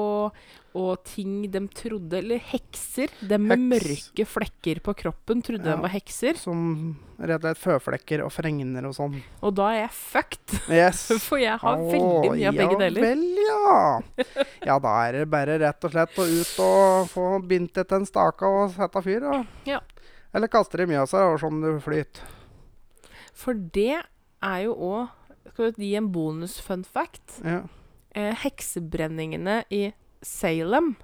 og ting de trodde Eller hekser. De med Heks. mørke flekker på kroppen trodde Ja. de var hekser. Som rett og slett føflekker og fregner og sånn. Og da er jeg fucked. Yes. For jeg har veldig mye av begge deler. Ja vel, ja. Ja, da er det bare rett og slett å ut og få bindt etter en stake og sette fyr, da. Ja. Eller kaste det i Mjøsa, og sånn det flyter. For det er jo òg Skal vi gi en bonus fun fact? Ja. Eh, heksebrenningene i Salem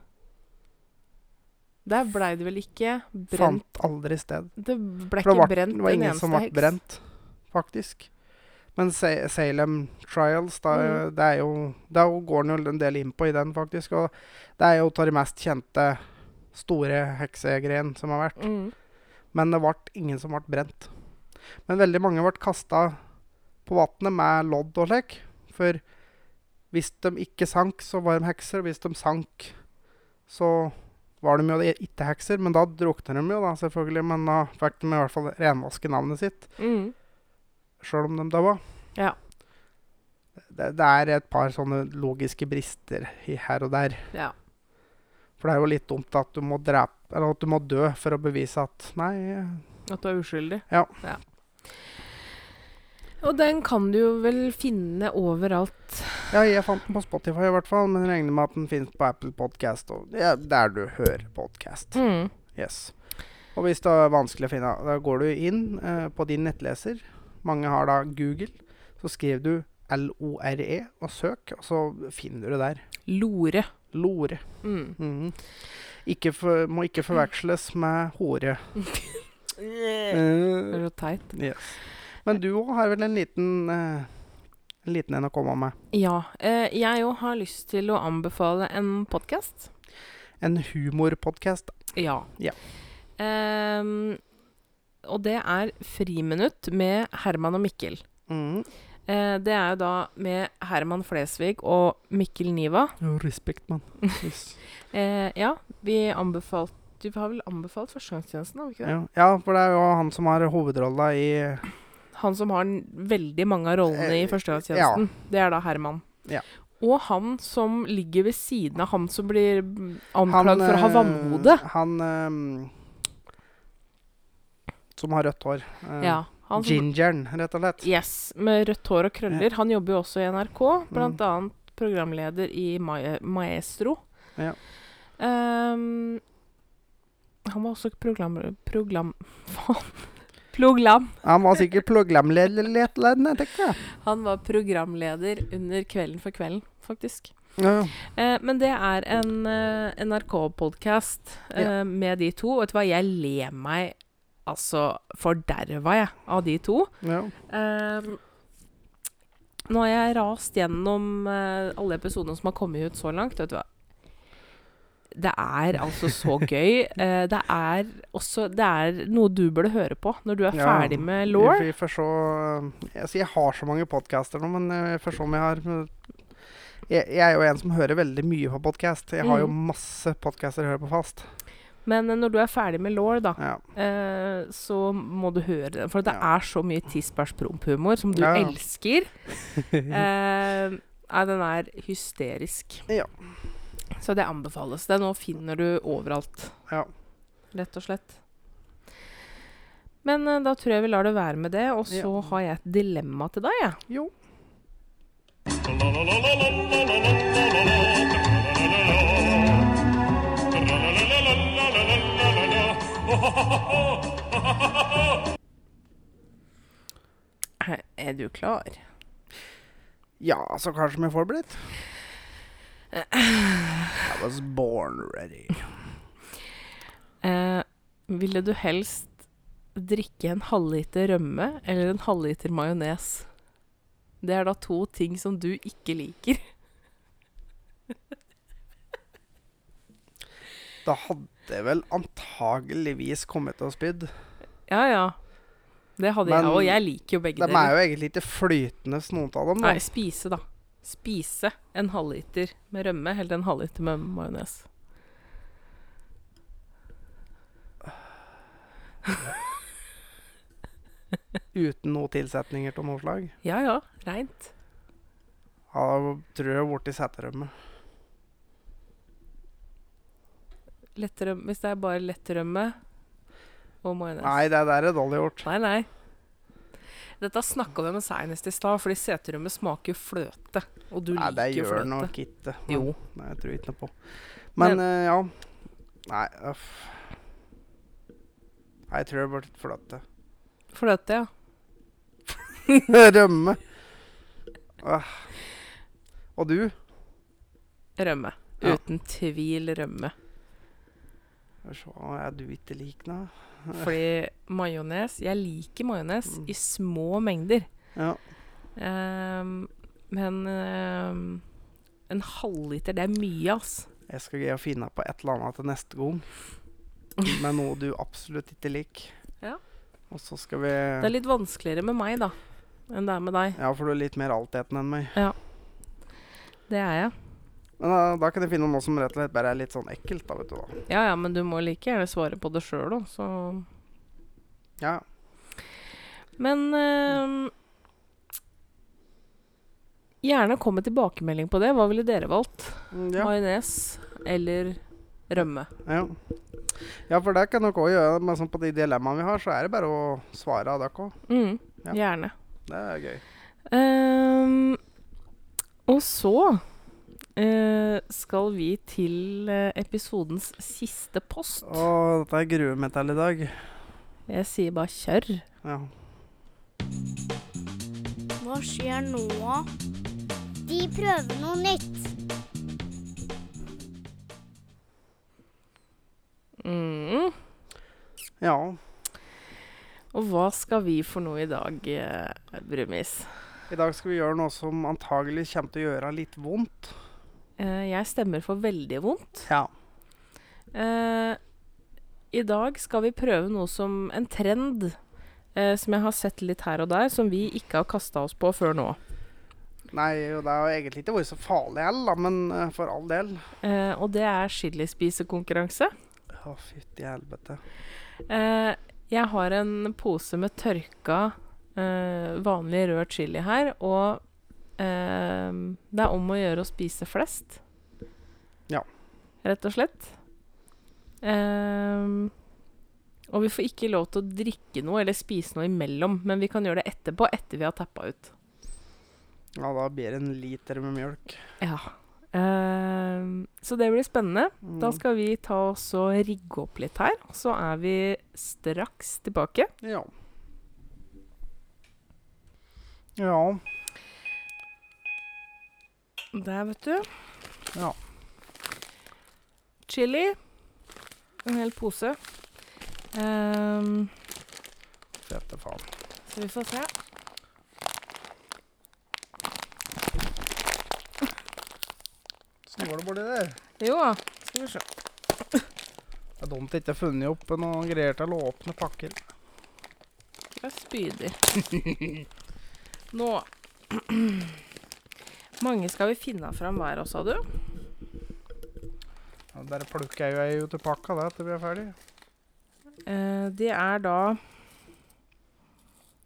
Der blei det vel ikke brent Fant aldri sted. Det ble ikke var, brent det var ingen som ble brent, faktisk. Men Salem Trials, da, Mm. det er jo Da går den jo en del inn på i den, faktisk. Og det er jo av de mest kjente store heksegreiene som har vært. Mm. Men det ble ingen som ble brent. Men veldig mange ble kasta på vannet med lodd og slik. For hvis de ikke sank, så var de hekser. Og hvis de sank, så var de jo ikke hekser. Men da drukner de jo, da, selvfølgelig. Men da fikk de i hvert fall renvaske navnet sitt. Mm. Sjøl om de daua. Ja. Det, det er et par sånne logiske brister i her og der. ja. For det er jo litt dumt at du må drepe Eller at du må dø for å bevise at Nei, At du er uskyldig. Ja. Ja. Og den kan du jo vel finne overalt. Ja, jeg fant den på Spotify i hvert fall, men regner med at den finnes på Apple Podcast og ja, der du hører podcast. Mm. Yes. Og hvis det er vanskelig å finne, da går du inn eh, på din nettleser. Mange har da Google. Så skriver du LORE og søk, og så finner du det der. Lore. Lore. Mm. Mhm. Ikke for, må ikke forveksles med hore. Det Eh, er så teit. yes. Men du òg har vel en liten eh, En liten en å komme med? Ja. Eh, jeg òg har lyst til å anbefale en podkast. En humorpodkast. Ja. Ja. Um, og det er Friminutt med Herman og Mikkel. Mm. Uh, det er jo da med Herman Flesvig og Mikkel Niva. Jo, Respekt, mann. Yes. uh, ja, vi anbefalt Du har vel anbefalt førstegangstjenesten, har vi ikke det? Ja. ja, for det er jo han som har hovedrolla i Han som har veldig mange av rollene i førstegangstjenesten. Ja. Det er da Herman. Ja. Og han som ligger ved siden av han som blir mm, anklagd for å ha eh, vannhode. Han øh, som har rødt hår. Eh, Ja, som, Gingeren, rett og slett. yes, med rødt hår og krøller. Han jobber jo også i NRK, Mm. blant annet programleder i Ma Maestro. Ja. Um, han var også program... Program... Faen. Program. Han var sikkert programleder, tenker jeg. Han var programleder under Kvelden for kvelden, faktisk. Ja. Eh, men det er en uh, NRK-podkast uh, Ja. med de to. Og vet du hva, jeg ler meg altså forderva, jeg, av de to. ja. Eh, nå har jeg rast gjennom uh, alle episodene som har kommet ut så langt. Vet du hva? Det er altså så gøy. Uh, det er også Det er noe du burde høre på når du er Ja. ferdig med law. Vi, får se altså, Jeg har så mange podcaster nå, men eh, jeg får se om jeg har jeg, jeg er jo en som hører veldig mye på podkast. Jeg har jo Mm. masse podcaster jeg hører på fast. Men eh, når du er ferdig med law, da, Ja. eh, så må du høre den. For det Ja. er så mye tiss-bæsj-promp-humor som du Ja, elsker. Eh, den er hysterisk. Ja. Så det anbefales. Det nå finner du overalt, ja. rett og slett. Men uh, da tror jeg vi lar det være med det. Og så Ja. har jeg et dilemma til deg, jeg. Jo. Er du klar? Ja, så kanskje vi får blitt. I was born ready. Eh, ville du helst drikke en halvliter rømme eller en halvliter majones? Det er da to ting som du ikke liker. Da hadde jeg vel antageligvis kommet til å spydd. Ja, ja. Det hadde Men jeg òg. Jeg liker jo begge De er jo egentlig ikke flytende, noen av dem. Da. Nei, spise, da. Spise en halvliter med rømme eller en halvliter med majones. Uten noen tilsetninger av noe slag. Ja ja, reint. Ja, da tror jeg borti seterømme. Lettrømme Hvis det er bare lettrømme og majones. Nei, det der er dårlig gjort. Nei, nei. Dette snakka vi om seinest i stad, fordi seterømme smaker jo fløte. Og du Nei, liker jo fløte. gjør fløte. nok ikke. Jo. Nei, jeg tror ikke noe på. Men, Men- uh, ja. Nei, uff. Nei, jeg tror det blir fløte. Fløte, ja. Rømme. Uh. Og du? Rømme. Ja. Uten tvil rømme. Skal vi se, Er du ikke lik nå? Fordi majones Jeg liker majones Mm. i små mengder. Ja. Um, men um, en halvliter, det er mye, ass. Jeg skal greie å finne på et eller annet til neste gang. Med noe du absolutt ikke liker. Ja. Og så skal vi Det er litt vanskeligere med meg, da, enn det er med deg. Ja, for du er litt mer altetende enn meg. Ja. Det er jeg. Men da, da kan jeg finne noe som rett og slett bare er litt sånn ekkelt, da, vet du. da. Ja ja, men du må like gjerne svare på det sjøl òg, så Ja. Men ehm, Gjerne kom med tilbakemelding på det. Hva ville dere valgt? Mm, ja. Majones eller rømme? Ja. ja, for det kan dere òg gjøre. Men sånn på de dilemmaene vi har, så er det bare å svare av dere òg. Mm, Ja. Gjerne. Det er gøy. Um, og så eh, skal vi til eh, episodens siste post. Å, dette er gruemetall i dag. Jeg sier bare kjør. Ja. Hva skjer nå? De prøver noe nytt. Mm. ja. Og hva skal vi for noe i dag, eh, Brumis? I dag skal vi gjøre noe som antagelig kommer til å gjøre litt vondt. Eh, jeg stemmer for veldig vondt. Ja. Eh, I dag skal vi prøve noe som en trend eh, som jeg har sett litt her og der, som vi ikke har kasta oss på før nå. Nei, og det har egentlig ikke vært så farlig heller, men uh, for all del. Uh, og det er chilispisekonkurranse. Å, fytti helvete. Uh, jeg har en pose med tørka vanlig rød chili her, og det er om å gjøre å spise flest. Ja. Rett og slett. Eh, og vi får ikke lov til å drikke noe eller spise noe imellom, men vi kan gjøre det etterpå, etter vi har tappa ut. Ja, da blir det en liter med mjølk. Ja. Eh, så det blir spennende. Mm. Da skal vi ta oss og rigge opp litt her. Så er vi straks tilbake. Ja. Ja. Der, vet du. Ja. Chili. En hel pose. Um, Fette faen. så vi får se. Åssen går det borti der? Jo da, skal vi se. Det er dumt jeg ikke har funnet opp noen greier til å åpne pakker. Jeg spyder. Nå mange skal vi finne fram hver, sa du? Ja, der plukker jeg jo ei ut av pakka da, til vi er ferdig. Eh, det er da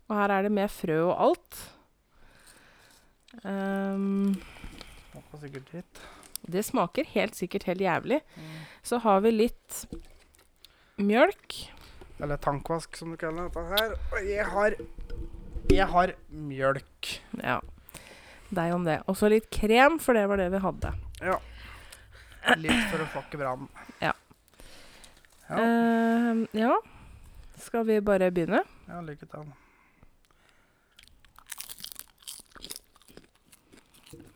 Og her er det med frø og alt. Um, Smaker sikkert dritt. det smaker helt sikkert helt jævlig. Så har vi litt mjølk. Eller tankvask, som du kaller dette her. Og jeg har Jeg har mjølk. Ja. Deg om det. Og så litt krem, for det var det vi hadde. Ja. Litt for å flokke brannen. Ja. Ja. Uh, ja. Skal vi bare begynne? ja, lykke til.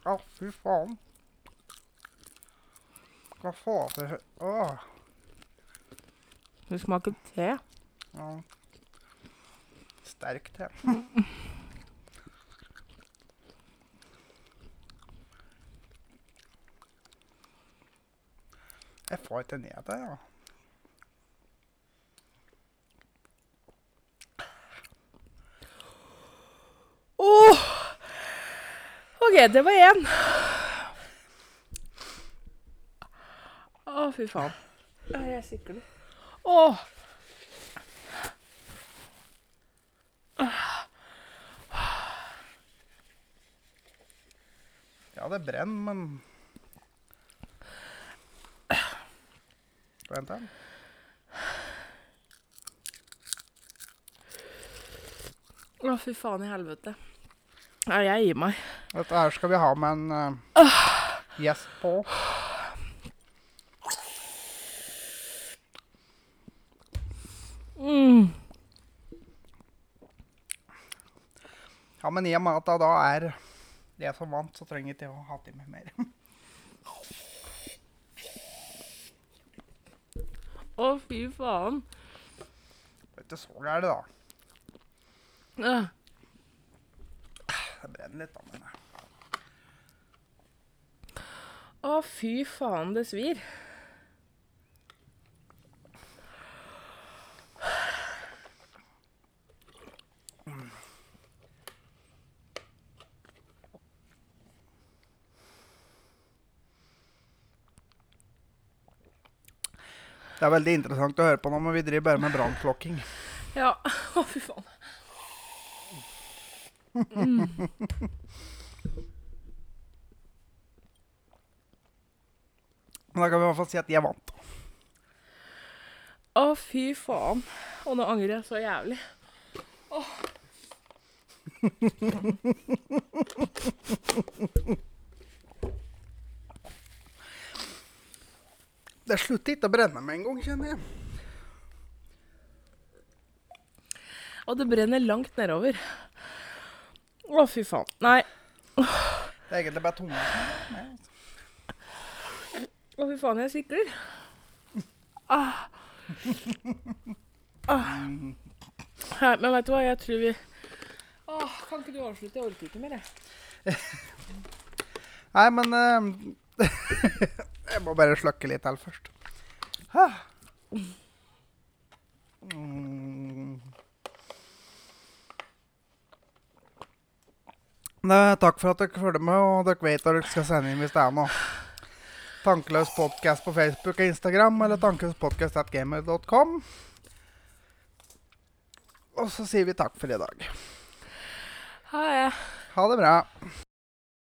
Å, fy faen. Hva faen til hø- Åh. Du smaker te. Ja. Sterk te. Jeg får ikke ned det, ja. Oh. OK, det var én. Å, fy faen. Ja, Jeg sikler. Oh. Ja, det brenner, men Vent da. Å, fy faen i helvete. Ja, jeg gir meg. Dette her skal vi ha med en uh, gjest på. Mm. Ja, men i og med at det da er det som vant, så trenger jeg ikke å ha til meg mer. Å, fy faen. Vet du, sånn så gærent, da. Øh. Det brenner litt, da. Men Å, fy faen, det svir. Det er veldig interessant å høre på nå, men vi driver bare med brannslokking. Ja. Å, fy faen. Men da kan vi i hvert fall si at jeg vant. Å, fy faen. Og nå angrer jeg så jævlig. Det slutter ikke å brenne med en gang, kjenner jeg. Og det brenner langt nedover. Å, fy faen. Nei. Det er egentlig bare tunga. Å, fy faen, jeg sikler. Ah. Ah. Nei, men vet du hva, jeg tror vi Åh, Kan ikke du avslutte? Jeg orker ikke mer, jeg. Nei, men eh, Jeg må bare slukke litt til først. Ah. Mm. Nei, takk for at dere følger med, og dere vet hva dere skal sende inn hvis det er noe. Tankeløs podkast på Facebook og Instagram, eller tankeløspodcast.gamer.com. Og så sier vi takk for i dag. Ha det. Ha det bra.